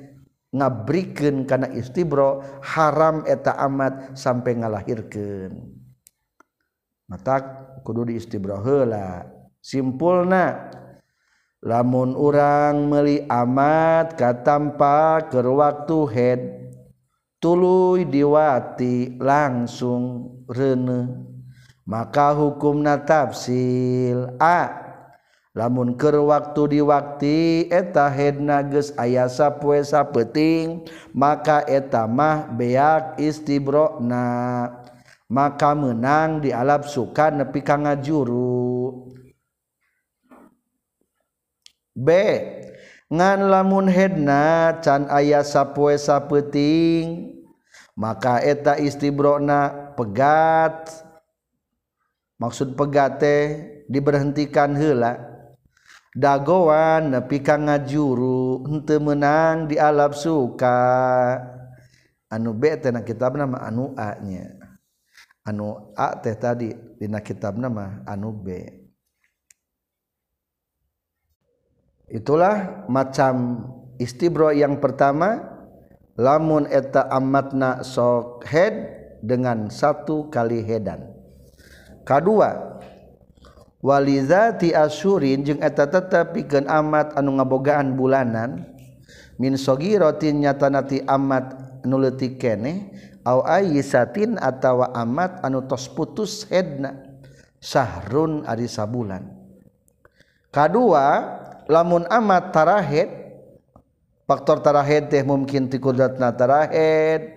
ngabrikeun kana istibro haram eta amat sampai ngalahirkeun. Mata kudu diistibro heula. Simpulna lamun urang meli amat katampa keur waktu head tuluy diwati langsung rene. maka hukum na tafsil. A lamunker waktu diwakti eta hedna geus aya sapoesa peting maka eta mah beak istibrona maka menang di alap suka nepi ka ngajuru. B ngan lamun hedna can aya sapoesa peting maka eta istibrona pegat. Maksud pegate diberhentikan hela dagoan nepi ka ngajuru henteu menang di alap suka. Anu B teh na kitab nama anu A nya. Anu A teh tadi dina kitab nama anu B. Itulah macam istibro yang pertama lamun eta amatna sok head dengan satu kali hedan kedua walizati asyurin jeung eta tetep pikeun amat anu ngabogaan bulanan. Min sogirotin nyatanati amat nu leutik keneh au ayisatin atawa amat anu tos putus hedna. Sahrun ari sabulan. Kedua lamun amat tarahed faktor tarahed teh mungkin ti qudratna tarahed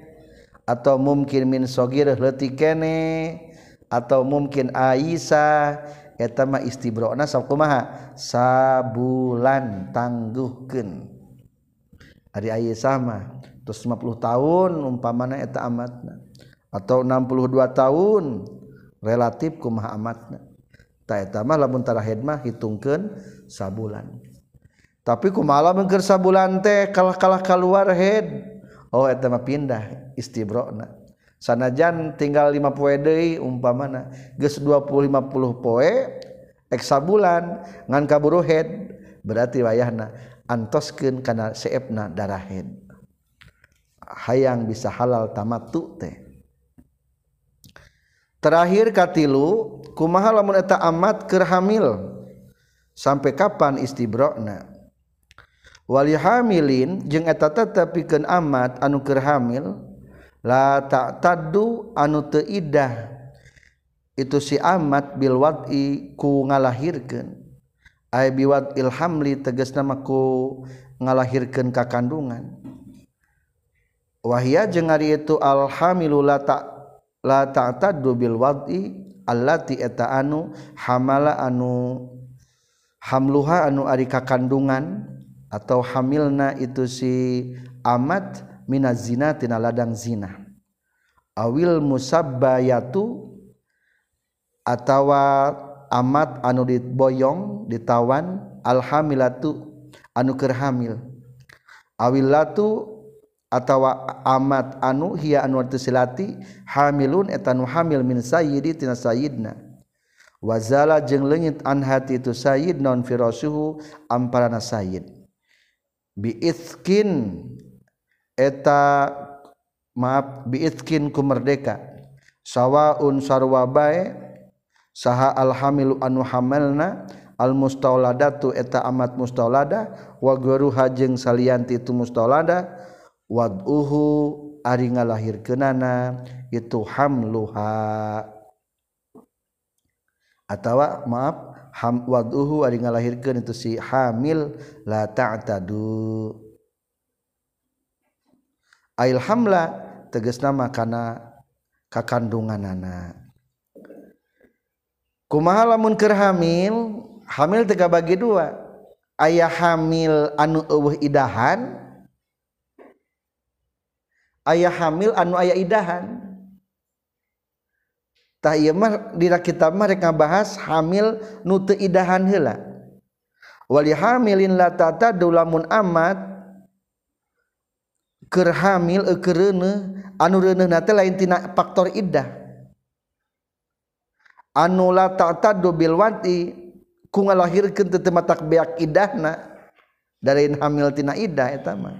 atau mungkin min sogirah leutik keneh atau mungkin Aisyah etama istibrona sakumaha sabulan tangguhkeun. Ari Aisyah mah terus 50 tahun umpamana eta amatna. Atau 62 tahun relatif kumaha amatna. Ta eta mah lamun tara hidmah hitungkeun sabulan. Tapi kumaha mengker sabulan teh kalah-kalah keluar head? Oh eta mah pindah istibrona sanajan tinggal 5 poe deui umpamana geus 20 50 poe eksa bulan ngan kaburu head berarti wayahna antoskeun kana seepna darahed hayang bisa halal tamattu teh. Terakhir katilu kumaha lamun eta amat keur hamil? Sampai kapan istibrona wali hamilin jeung eta tetep pikeun amat anu keur hamil la tak tadu anu teidah itu si amat bilwati ku ngalahirkan ay biwat ilhamli tegas nama ku ngalahirkan ka kandungan. Wahia jeung ari itu alhamilu la tak la tak tadu bilwati allati eta anu hamala anu hamluha anu ari kakandungan atau hamilna itu si amat mina zina tina ladang zina. Awil musabbayatu atawa amat anu diboyong ditawan alhamilatu anu keur hamil. Awil latu atawa amat anu hiya anu silati hamilun etanu hamil min sayyidi tina sayyidna. Wazala jeung leungit an hati itu sayyid non firasuhu amparana sayyid. Biithkin eta maaf biitkin ku merdeka. Sawaun sarwa bae saha alhamilu anu hamalna al mustauladatu eta amat mustaulada wa guruha jeung salianti itu mustaulada wad'uhu ari ngalahirkeunana itu hamluha. Atawa maaf ham wad'uhu ari ngalahirkeun itu si hamil la ta'tadu. ta ail hamla teges nama kana kakandunganana. Kumaha lamun keur hamil hamil tega bagi dua. Aya hamil anu eueuh idahan Aya hamil anu aya idahan. Tah ieu mah dina kita mah rek ngabahas hamil nu teu idahan heula. Wali hamilin la tata dulamun amat hamil anu laintina faktor iddah anu la ta'taddu bil wati ku ngalahirkan tetematak beak iddahna dari hamil tina iddah eta mah.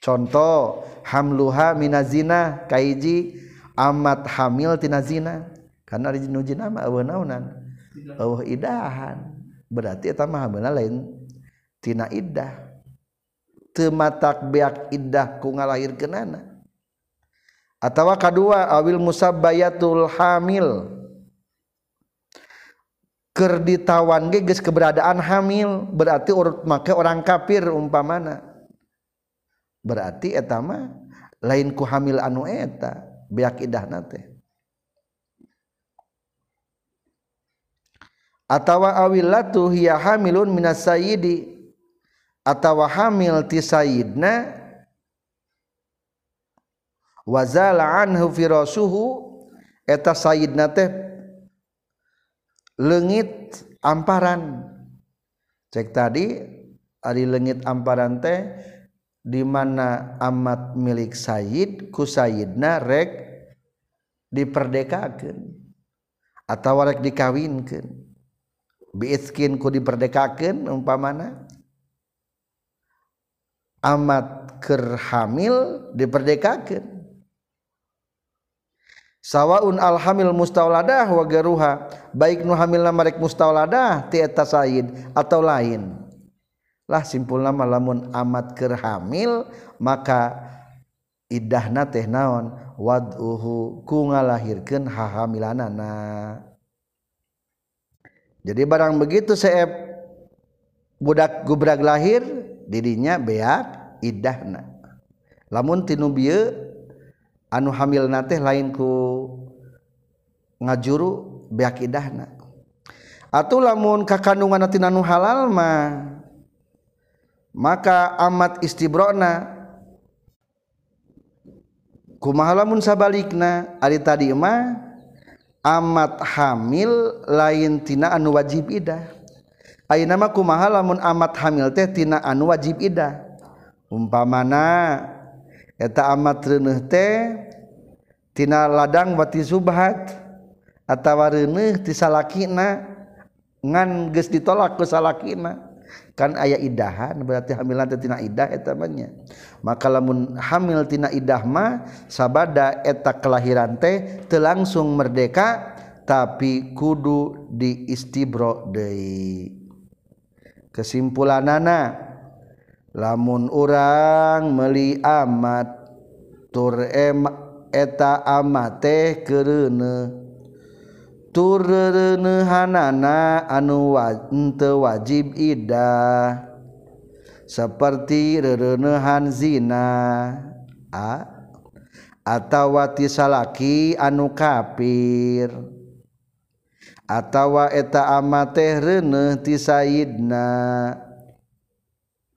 Contoh hamluha minazina kaiji amat hamil tina zina karena rijinu jina mah awah naunan awah idahan. Berarti etama hamilna lain tina iddah tematak beak indah ku ngalahir kenana atau kedua awil musabbayatul hamil. Ker ditawan ge geus keberadaan hamil berarti urut make orang kafir umpamana. Berarti eta mah lain ku hamil anu eta beak idahna teh. Atawa awilatu hiya hamilun minas sayyidi. atawa hamil ti sayyidna wazala anhu firasuhu eta sayyidna teh leungit amparan. Cek tadi ari leungit amparan teh di mana amat milik sayyid ku sayyidna rek diperdekakeun atawa rek dikawinkeun. Biitskin ku diperdekakeun umpamana. amat kerhamil diperdekakan sawaun alhamil mustauladah wa geruha baik nu hamilna marek mustauladah ti eta said atau lain. Lah simpul nama lamun amat kerhamil maka iddahna teh naon? Wad'uhu ku ngalahirkeun hahamilanana. Jadi barang begitu seep budak gubrak lahir dirinya beak idahna. Lamun tinu anu hamil nate lain ku ngajuru beak idahna. Atau lamun kakandungan nanti anu halal mah maka amat istibrona. Kumahalamun sabalikna ari tadi mah amat hamil lain tina anu wajib idah. Ayo nama kumaha lamun amat hamil teh tina anu wajib idah umpamana eta amat reneh teh tina ladang wati subhat atawa reneh ti salakina ngan geus ditolak ku salakina. Kan aya idahan berarti hamilan teh tina idah eta mah maka lamun hamil tina idah mah sabada eta kelahiran teh teu langsung merdeka tapi kudu diistibro deui. kesimpulan nana lamun urang meli amat tur eta amat teh kerene turnehanana anu wa, wajib Ida. Seperti rerenehan zina a atau wati salaki anu kafir atawa eta ama reuneuh ti sayidna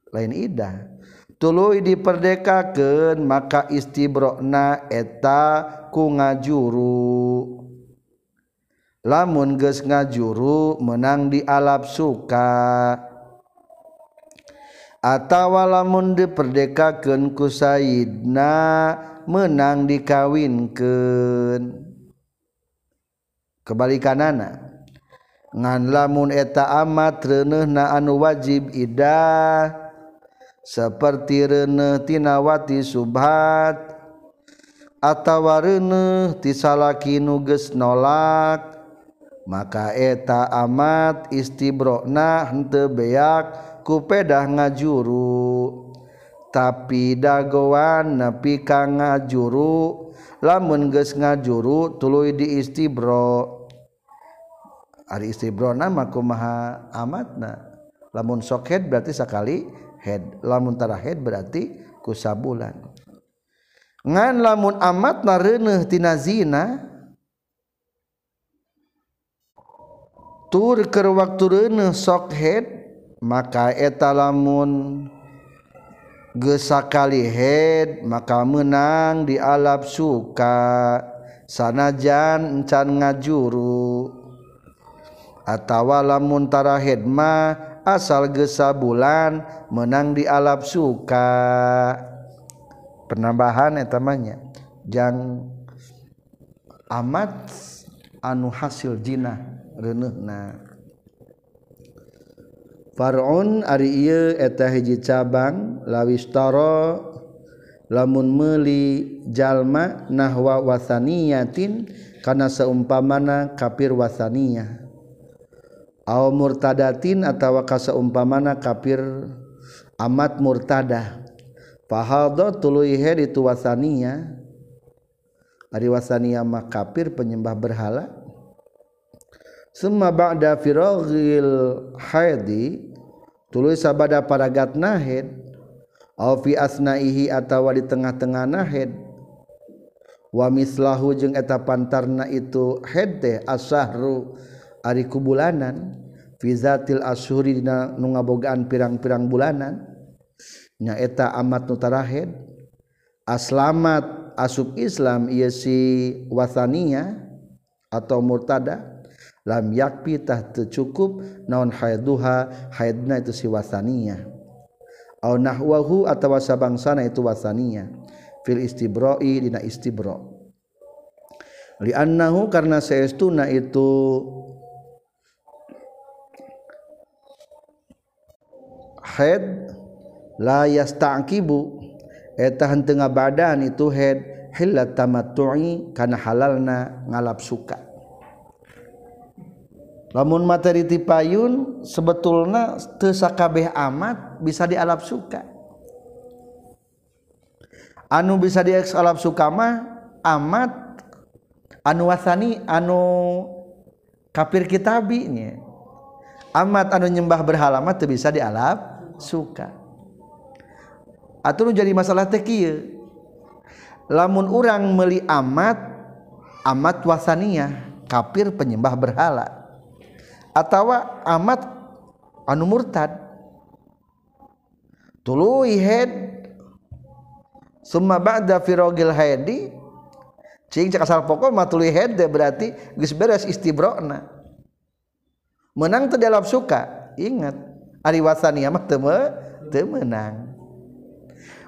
lain idah tuluy diperdekakeun maka istibrona eta ku ngajuru. Lamun geus ngajuru menang di alap suka. Atawa lamun diperdekakeun ku sayidna menang dikawinkeun. kebalikanana ngan lamun eta amat reneh na anu wajib ida seperti reneh tinawati subhat atawa reneh tisalaki nuges nolak maka eta amat istibrokna henteu beak ku pedah ngajuru. Tapi dagoan nepi ka ngajuru lamun geus ngajuru tuluy diistibro ari istibrona mah kumaha amatna lamun sok head berarti sekali head. Lamun tara head berarti kusabulan. Ngan lamun amat reuneuh tina zina tur ke waktu reneh sok head maka eta lamun gesakali head maka menang di alap suka. Sanajan encan ngajuru. atawa lamuntara hidma asal gesa bulan menang di alap suka. Penambahan etamanya jang amat anu hasil jina renehna Farun ari ieu eta hiji cabang lawistara lamun meuli jalma nahwa wasaniyatin kana saumpamana kafir wasaniyah a murtadatin atau kaseumpah mana kafir amat murtada pahaldo tulu itu wasania hari wasania mah kafir penyembah berhala. Semua ba'da firaghil haidi tuluy sabada paragat nahid. Au fi asnaihi atawa di tengah-tengah nahid. Wa mislahu jeung eta pantarna itu teh asahru ari kubulanan fizatil asyhuri dina nu ngabogaan pirang-pirang bulanan nya eta amat nu tarahed aslamat asub Islam ieu si wasania atau murtada lam yakpi tah teu cukup naon haiduha haidna itu si wasania au nahwahu atawa sabangsana itu wasania fil istibra'i dina istibra' li annahu karena saestuna itu head la yasta'kibu. Eta henteu badan itu head hilat tamattu'i kana halalna ngalap suka. Lamun materi tipayun sebetulna teu sakabeh amat bisa dialap suka. Anu bisa dieks alap suka mah amat anu wasani anu kafir kitabinya. Amat anu nyembah berhala mah teu bisa dialap suka. Atau jadi masalah tekil lamun orang meli amat amat wasaniyah kafir penyembah berhala. Atau amat anu murtad. Tuluy head. Summa ba'da firogil haidi. Cing cek asal pokok mah tuluy head berarti geus beres istibrona menang teu dalam suka ingat ariwasan ya mah teme temenang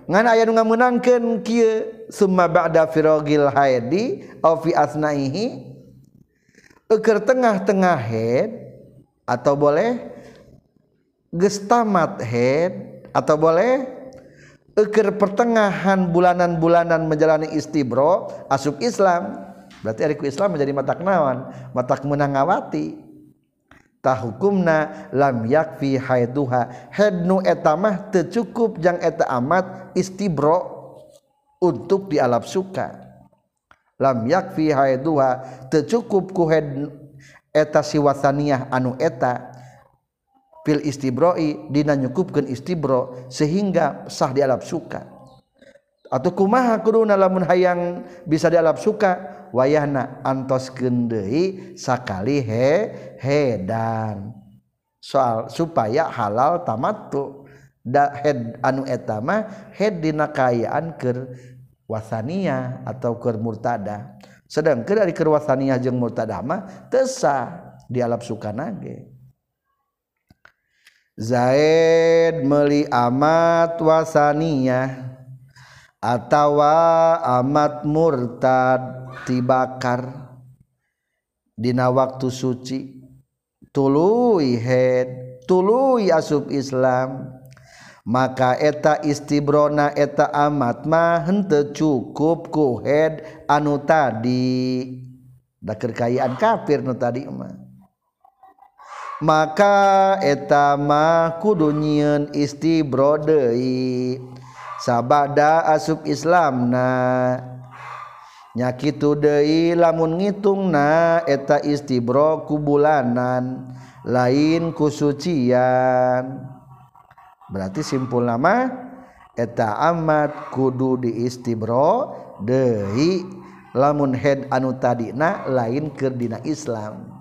ngan aya nu ngamenangkeun kieu summa ba'da firogil haidi aw fi asnaihi. Keur tengah-tengah head atau boleh gestamat head atau boleh eker pertengahan bulanan-bulanan menjalani istibro asup Islam. Berarti ariku Islam menjadi matak nawan matak menangawati tah hukumna lam yakfi haiduha haid nu eta mah teu cukup jang eta amat istibro untuk dialap suka. Lam yakfi haiduha teu cukup ku had eta siwasaniyah anu eta. Fil istibroi dina nyukupkeun istibro sehingga sah dialap suka. atau kumaha kuruna lamun hayang bisa dialap suka? Wayahna antos deui sakali he hedan. Soal supaya halal tamattu. Da head anu etama head dina kayaan ker wasania atau ker murtada sedang ke dari ker wasania jeung murtada mah tesa dialap suka nage. Zaid meli amat wasaniyah atawa amat murtad tibakar. Dina waktu suci. Tuluy head tuluy asub Islam. Maka eta istibrona eta amat mah henteu cukup ku head anu tadi. Da kekayaan kafir nu tadi mah. Maka eta mah kudu nyieun istibro deui. sabada asub Islam nya kitu Dei lamun ngitung na eta istibro ku bulanan lain kusucian berarti simpul nama eta amat kudu di istibro Dei lamun head anu tadina lain kerdina Islam.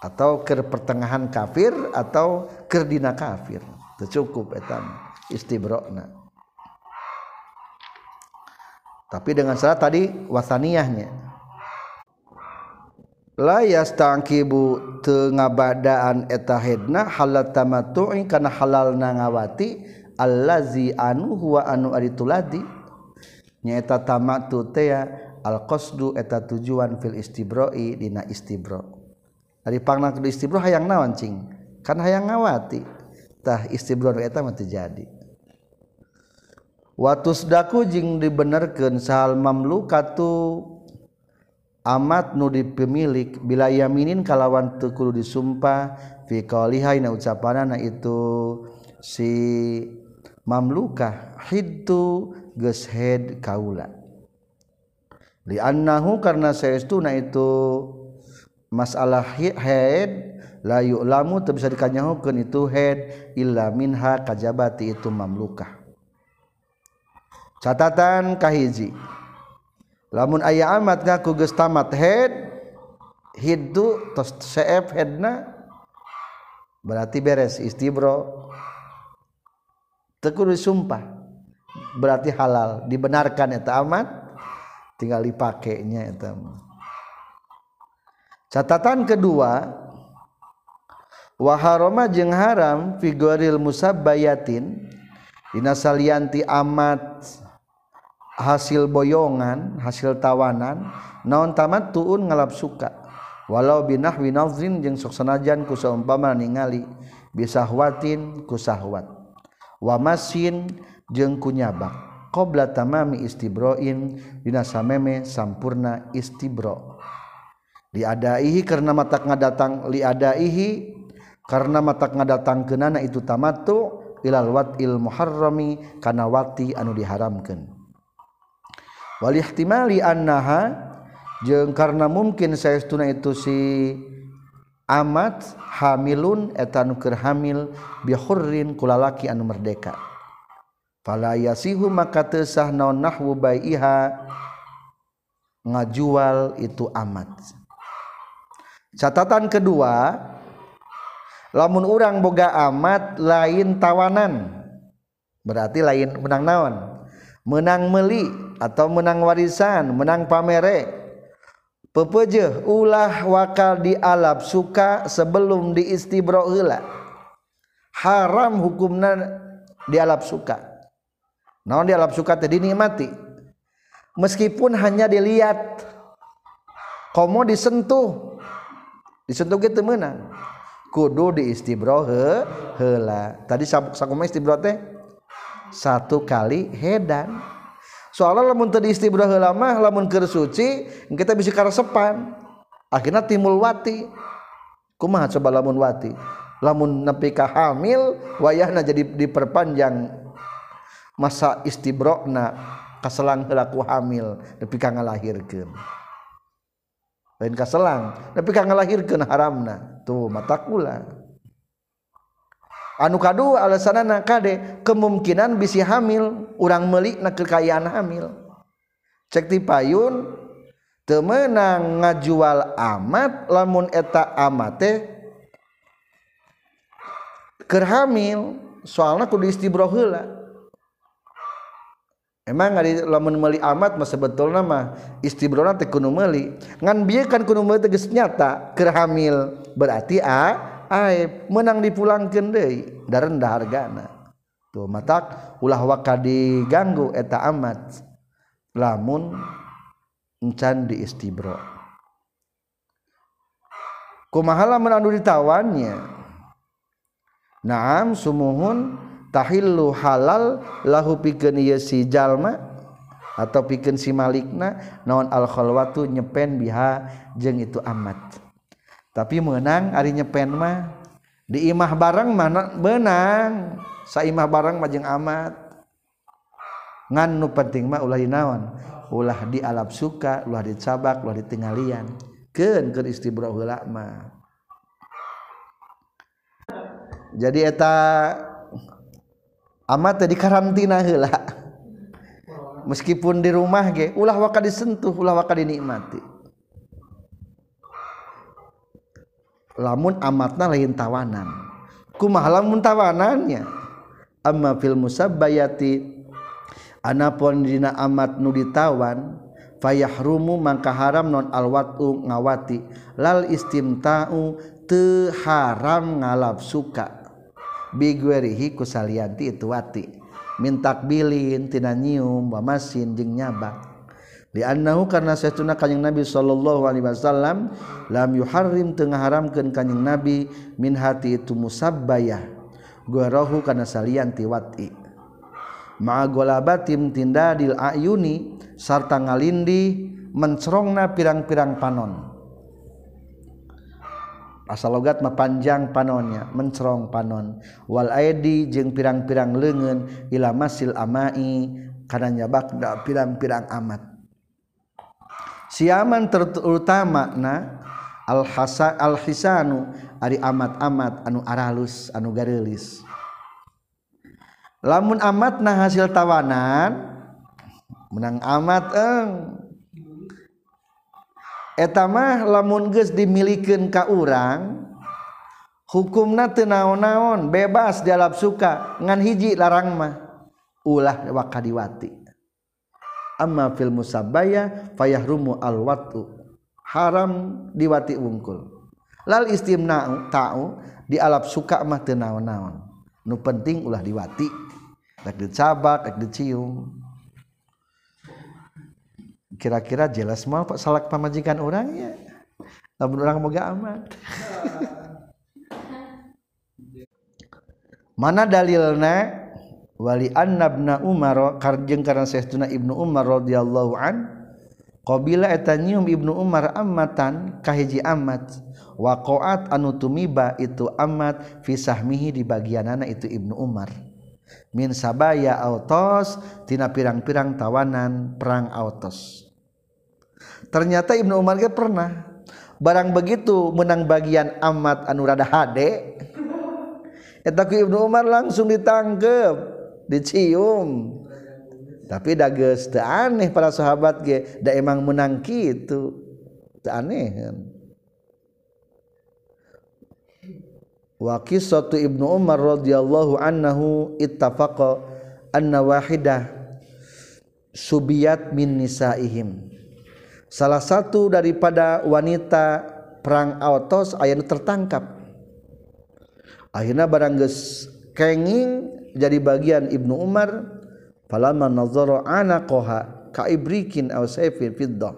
Atau ke pertengahan kafir atau kerdina kafir. Tercukup etam istibrokna. Tapi dengan syarat tadi wasaniyahnya. La yastangkibu teu ngabadaan eta hedna halal tamattu'i kana halalna ngawati allazi anu huwa anu ari nya eta tamattu teh al qasdu eta tujuan fil istibra'i dina istibra ari pangna ke istibra hayang naon cing? Kan hayang ngawati. Tah istibra eta mah jadi. watus daku jing dibenerken sahal mamlukatu amat nu dipemilik bila yaminin kalawan tekulu disumpah fi qalihaina ucapanana itu si mamlukah hidtu geshed head kaula. Li annahu karna saestuna itu masalah head la yu'lamu teu bisa dikanyahokeun itu head illa minha kajabati itu mamlukah catatan kahiji. Lamun ayah amat ngaku geus tamat head hidu tos cf headna berarti beres istibro. Tekun sumpah berarti halal dibenarkan eta amat tinggal dipakainya eta catatan kedua waharoma jeung haram figuril musabbayatin dina salianti amat hasil boyongan hasil tawanan naon tamat tuun ngalap suka. Walau binah winazrin jeung sok sanajan ku saumpama ningali bisahwatin ku sahwat. Wa masin jeung ku nyabak. Qabla tamami istibroin dina sameme sampurna istibro. Liadaihi karena mata ngadatang liadaihi karena mata ngadatang kenana itu tamatu ilal wat il muharrami kana wati anu diharamkeun. walihtimali annaha jeung karena mungkin saestuna itu si amat hamilun eta nu keur hamil bi hurrin kulalaki anu merdeka. Fala yasihu maka teu sah naon nahwu baiha ngajual itu amat catatan kedua lamun orang boga amat lain tawanan. Berarti lain menang naon? Menang meli atau menang warisan menang pamere pepeje ulah wakal di alap suka sebelum di istibro heula haram hukumna di alap suka. Naon di alap suka tadi nikmati meskipun hanya dilihat. Komo disentuh. Disentuh gitu menang. Kudu di istibro he, hela tadi sabuk sakuma istibro teh satu kali hedan. Soalnya lamun tadi istibrah lama lamun keur suci kita bisa karesepan. Akhirnya timbul wati. Kumaha coba lamun wati? Lamun nepi ka hamil wayahna jadi diperpanjang. Masa istibrokna kaselang laku hamil nepi ka ngalahirkeun. Lain kaselang nepi ka ngalahirkeun haramna. Tuh matakula anu kadua alasanana kade kemungkinan bisi hamil urang meuli na kekayaan hamil cek ti payun temenang ngajual amat lamun eta amate kerhamil soalna kudu istibroh Emang ngari lamun meuli amat mah sebetulna mah istibrona teh kudu meuli. Ngan bieu kan kudu meuli tegas nyata keur hamil berarti a aib menang dipulangkeun deui da rendah hargana. Tuh matak ulah waka diganggu eta amat. Lamun encan di istibro kumaha lamun anu ditawannya? Naam sumuhun tahillu halal lahu pikeun ieu si jalma atau pikeun si malikna naon al khalwatu nyepen biha jeung itu amat. tapi menang Ari nyepen mah. Di imah bareng mana benang. Saimah bareng majeng amat. Ngan nu penting mah ulah naon ulah di alap suka ulah dicabak ulah ditinggalian keun keur istibra heula mah. Jadi eta amat tadi karantina heula. Meskipun di rumah ge ulah waka disentuh ulah waka dinikmati. lamun amatna lain tawanan. Kumaha lamun tawanannya? Amma fil musabbayati anapun dina amat nu ditawan fayahrumu mangka haram non alwatu ngawati. Lal istimta'u teu haram ngalap suka. Bigwerihi kusalianti itu wati mintak bilin tina nyium wamasin jeung nyabak. Liannahu karena seuna kanjing nabi sallallahu Alaihi Wasallam lam yuharrim teu ngaharamkeun kanjing nabi min hati itu musabbayah gorohu karena salian tiwati ma'agolabatim tindadil ayuni sarta ngalindi mencerongna pirang-pirang panon. Asal logat mah panjang panonnya mencerong panon. Wal aidi jeung pirang-pirang leungeun ila masil amai kana nyabakda pirang-pirang amat. siaman terutama na al hasa al hisanu ari amat-amat anu aralus anu garelis lamun amat na hasil tawanan menang amat eng. Etamah lamun geus dimilikin ka urang hukumna teu naon-naon bebas dialap suka ngan hiji larang mah ulah wakadiwati amma fil musabaya fayahrumu alwatu. Haram diwati wungkul. Lal istimna ta'u di alap suka mah teu naon-naon. Nu penting ulah diwati rek dicabak rek dicium kira-kira jelas mau pak salak pamajikan orangnya namun orang moga amat. Mana dalilnya wali annabna Umar karjeng karena saestuna Ibnu Umar radhiyallahu an qabila eta nyium Ibnu Umar ammatan kahiji amat waqaat anu tumiba itu amat fi sahmihi di bagianana itu Ibnu Umar. Min sabaya autos tina pirang-pirang tawanan perang autos. Ternyata Ibnu Umar ge pernah. Barang begitu menang bagian amat anu rada hade eta ku Ibnu Umar langsung ditangkep. Dicium. Tapi dages teu aneh para sahabat ge. Da emang menang kitu. Teu aneh kan? Wa qissatu ibnu umar radhiyallahu anhu ittafaqa anna wahidah subiyat min nisaihim. Salah satu daripada wanita perang autos aya tertangkap. Akhirnya barang kenging jadi bagian Ibnu Umar falamma nazara anaqaha ka ibrikin aw sayfin fiddah.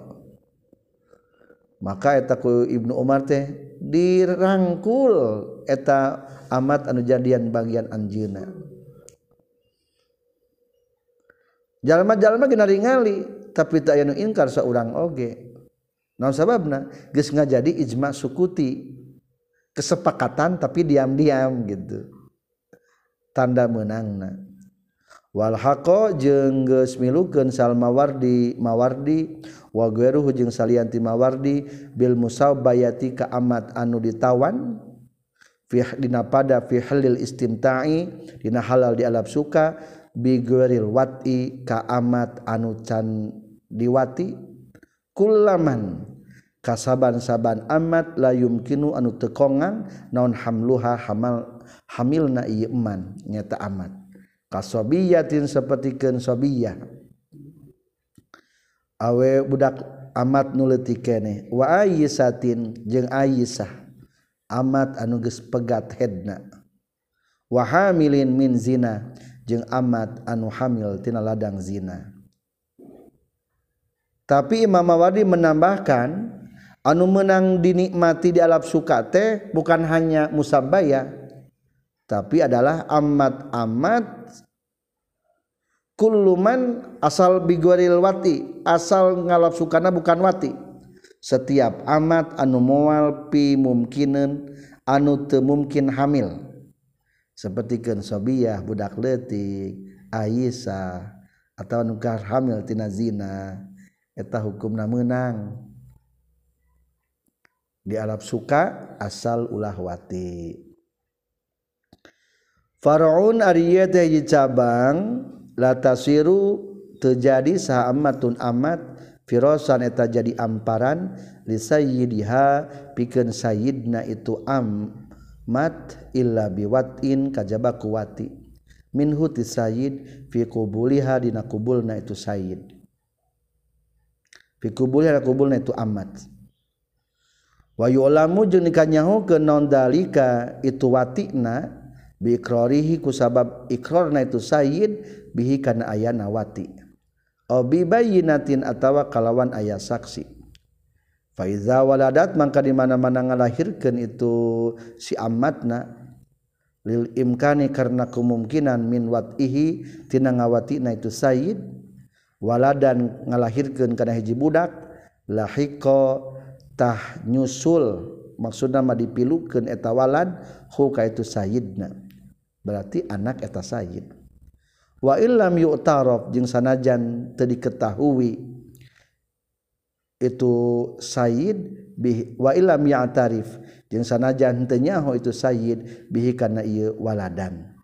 Maka eta ku Ibnu Umar teh dirangkul eta amat anu jadian bagian anjeunna. Jalma-jalma geuna ningali tapi tak anu ingkar saurang oge. Naon sababna? Geus ngajadi ijma sukuti. Kesepakatan tapi diam-diam gitu. tanda menangna walhaqo jeung geus milukeun salmawardi mawardi wa ghairuhu jeung salian ti mawardi bil musabayati ka amat anu ditawan fi dina pada fi halil istimta'i dina halal di alab suka bi ghairil wat'i ka amat anu can diwati kullaman. kasaban-saban amat layumkinu anu tekongan naon hamluha hamal hamil na iman nyata amat. Kasobiyatin sapertikeun sobiyah. Awe budak amat nuleti kene wa ayisatin jeung ayisah amat anu geus pegat hedna. Wa hamilin min zina jeung amat anu hamil tina ladang zina. Tapi Imam Mawadi menambahkan anu menang dinikmati di alap sukate bukan hanya musabaya tapi adalah amat amat kulluman asal bigoril wati asal ngalap sukana bukan wati. Setiap amat anu mual pi mumkinen anu teu mumkin hamil. Seperti kan sobiah budak letik Aisyah atau nukar hamil tina zina eta hukumna menang di Arab suka asal ulah wati. Faraun ariyat teh cabang latasiru terjadi saha amatun amat firasan eta jadi amparan li sayyidiha pikeun sayyidna itu am mat illa biwatin kajaba kuwati minhu ti sayyid fi qubuliha dina kubulna itu sayyid. Fi qubuliha kubulna itu amat. wayulamu jeung dikanyahukeun naon dalika itu watina biikrarihi ku sabab ikrarna itu sayyid bihi kana ayana wati. Aw bi bayyinatin atawa kalawan aya saksi. Fa iza waladat mangka di mana-mana ngalahirkeun itu si ammatna lil imkani karena kemungkinan min watihi tina ngawatina itu sayyid. Waladan ngalahirkeun kana hiji budak lahiqa tah nyusul maksudna mah dipilukeun eta walad hu ka itu Sayyidna berarti anak eta Sayyid wa illam yu'taraf jeung sanajan teu diketahui itu Sayyid bih wa illam ya'tarif jeung sanajan teu nyaho itu Sayyid bihi kana ieu waladan.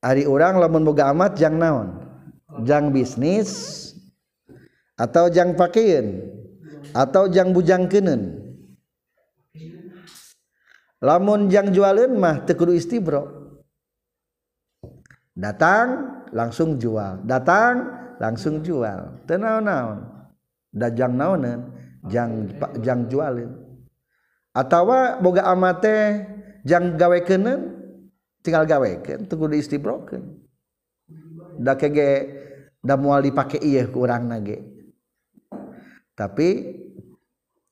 Ari orang lamun boga amat jang naon? Jang bisnis atau jang pakaian atau jang bujang kenen lamun jang jualin mah tekudu istibro. Datang langsung jual. Datang langsung jual. Tenau naon da jang naonan jang jang jualin atau boga amate jang gawe kenen tinggal gawe kan tekudu istibro kan da kege da mual dipake iya kurang nage tapi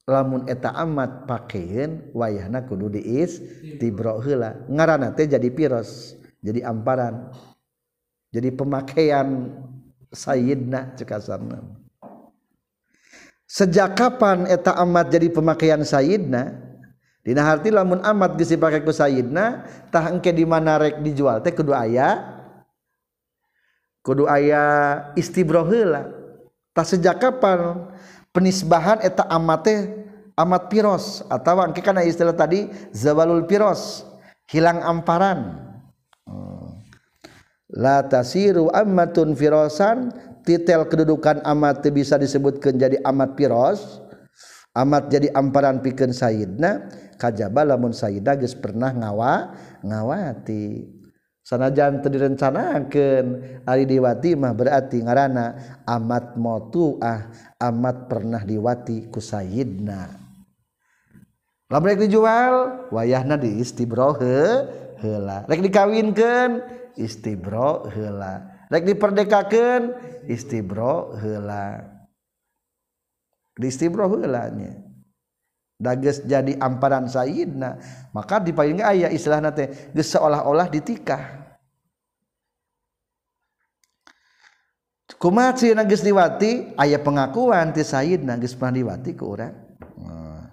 lamun eta amat pakaian wayahna kudu diis tibro heula ngaranna teh jadi piros jadi amparan jadi pemakaian Sayyidna cekasarna. Sejak kapan eta amat jadi pemakaian Sayyidna? Dina harti lamun amat geus dipake ku Sayyidna tah engke di mana rek dijual teh kudu aya? Kudu aya istibroh heula tah sejak kapan penisbahan eta amate amat piros. Atau angke kana istilah tadi zawalul piros hilang amparan. Hmm. La tasiru amatun firosan titel kedudukan amat bisa disebutkan jadi amat piros amat jadi amparan pikeun sayidna kajaba lamun sayida geus pernah ngawa ngawati. Sanajan teu direncanakeun ari diwati mah berarti ngaranna amat motuah amat pernah diwati ku sayidna lamun dijual wayahna di istibroh heula. Rek dikawinkeun istibro hela rek diperdekakan istibro hela di istibro helanya dages jadi amparan sayyidna. Maka di paling ayah istilah nate seolah-olah ditikah kumaci nagis diwati? Ayah pengakuan ti Said nagis pandiwati ke orang oh.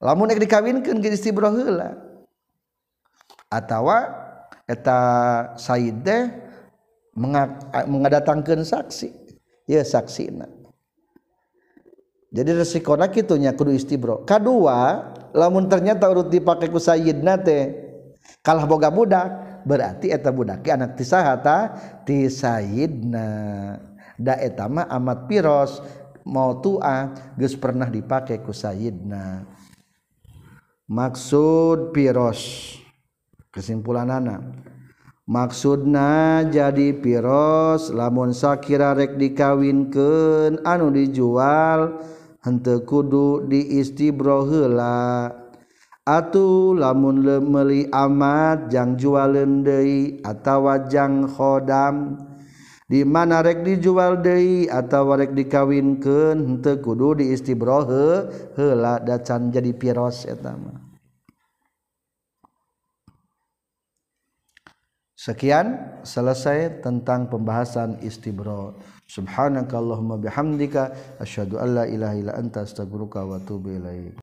lamun ek dikawinkan ke istibro heula atawa eta Said teh mengadatangkan saksi. Ya saksi na. jadi resikonya kitunya kudu istibro kedua lamun ternyata urut dipakai ku Sayyidna teh kalah boga budak berarti eta budak anak tisahata ti sayyidna. Da etama amat piros. Mau tua geus pernah dipakai ku sayyidna. Maksud piros. Kesimpulan anak maksudna jadi piros lamun sakira rek dikawinkeun anu dijual hente kudu diistibrohela atuh lamun lemeli amat jang jualendei atau wajang khodam di mana rek dijual Dei atau warek dikawin ke hente kudu di istibrohe hela dacan jadi piros etama Sekian selesai tentang pembahasan istibro. Subhanakallahumma bihamdika asyhadu alla ilaha illa anta astaghfiruka wa atubu ilaik.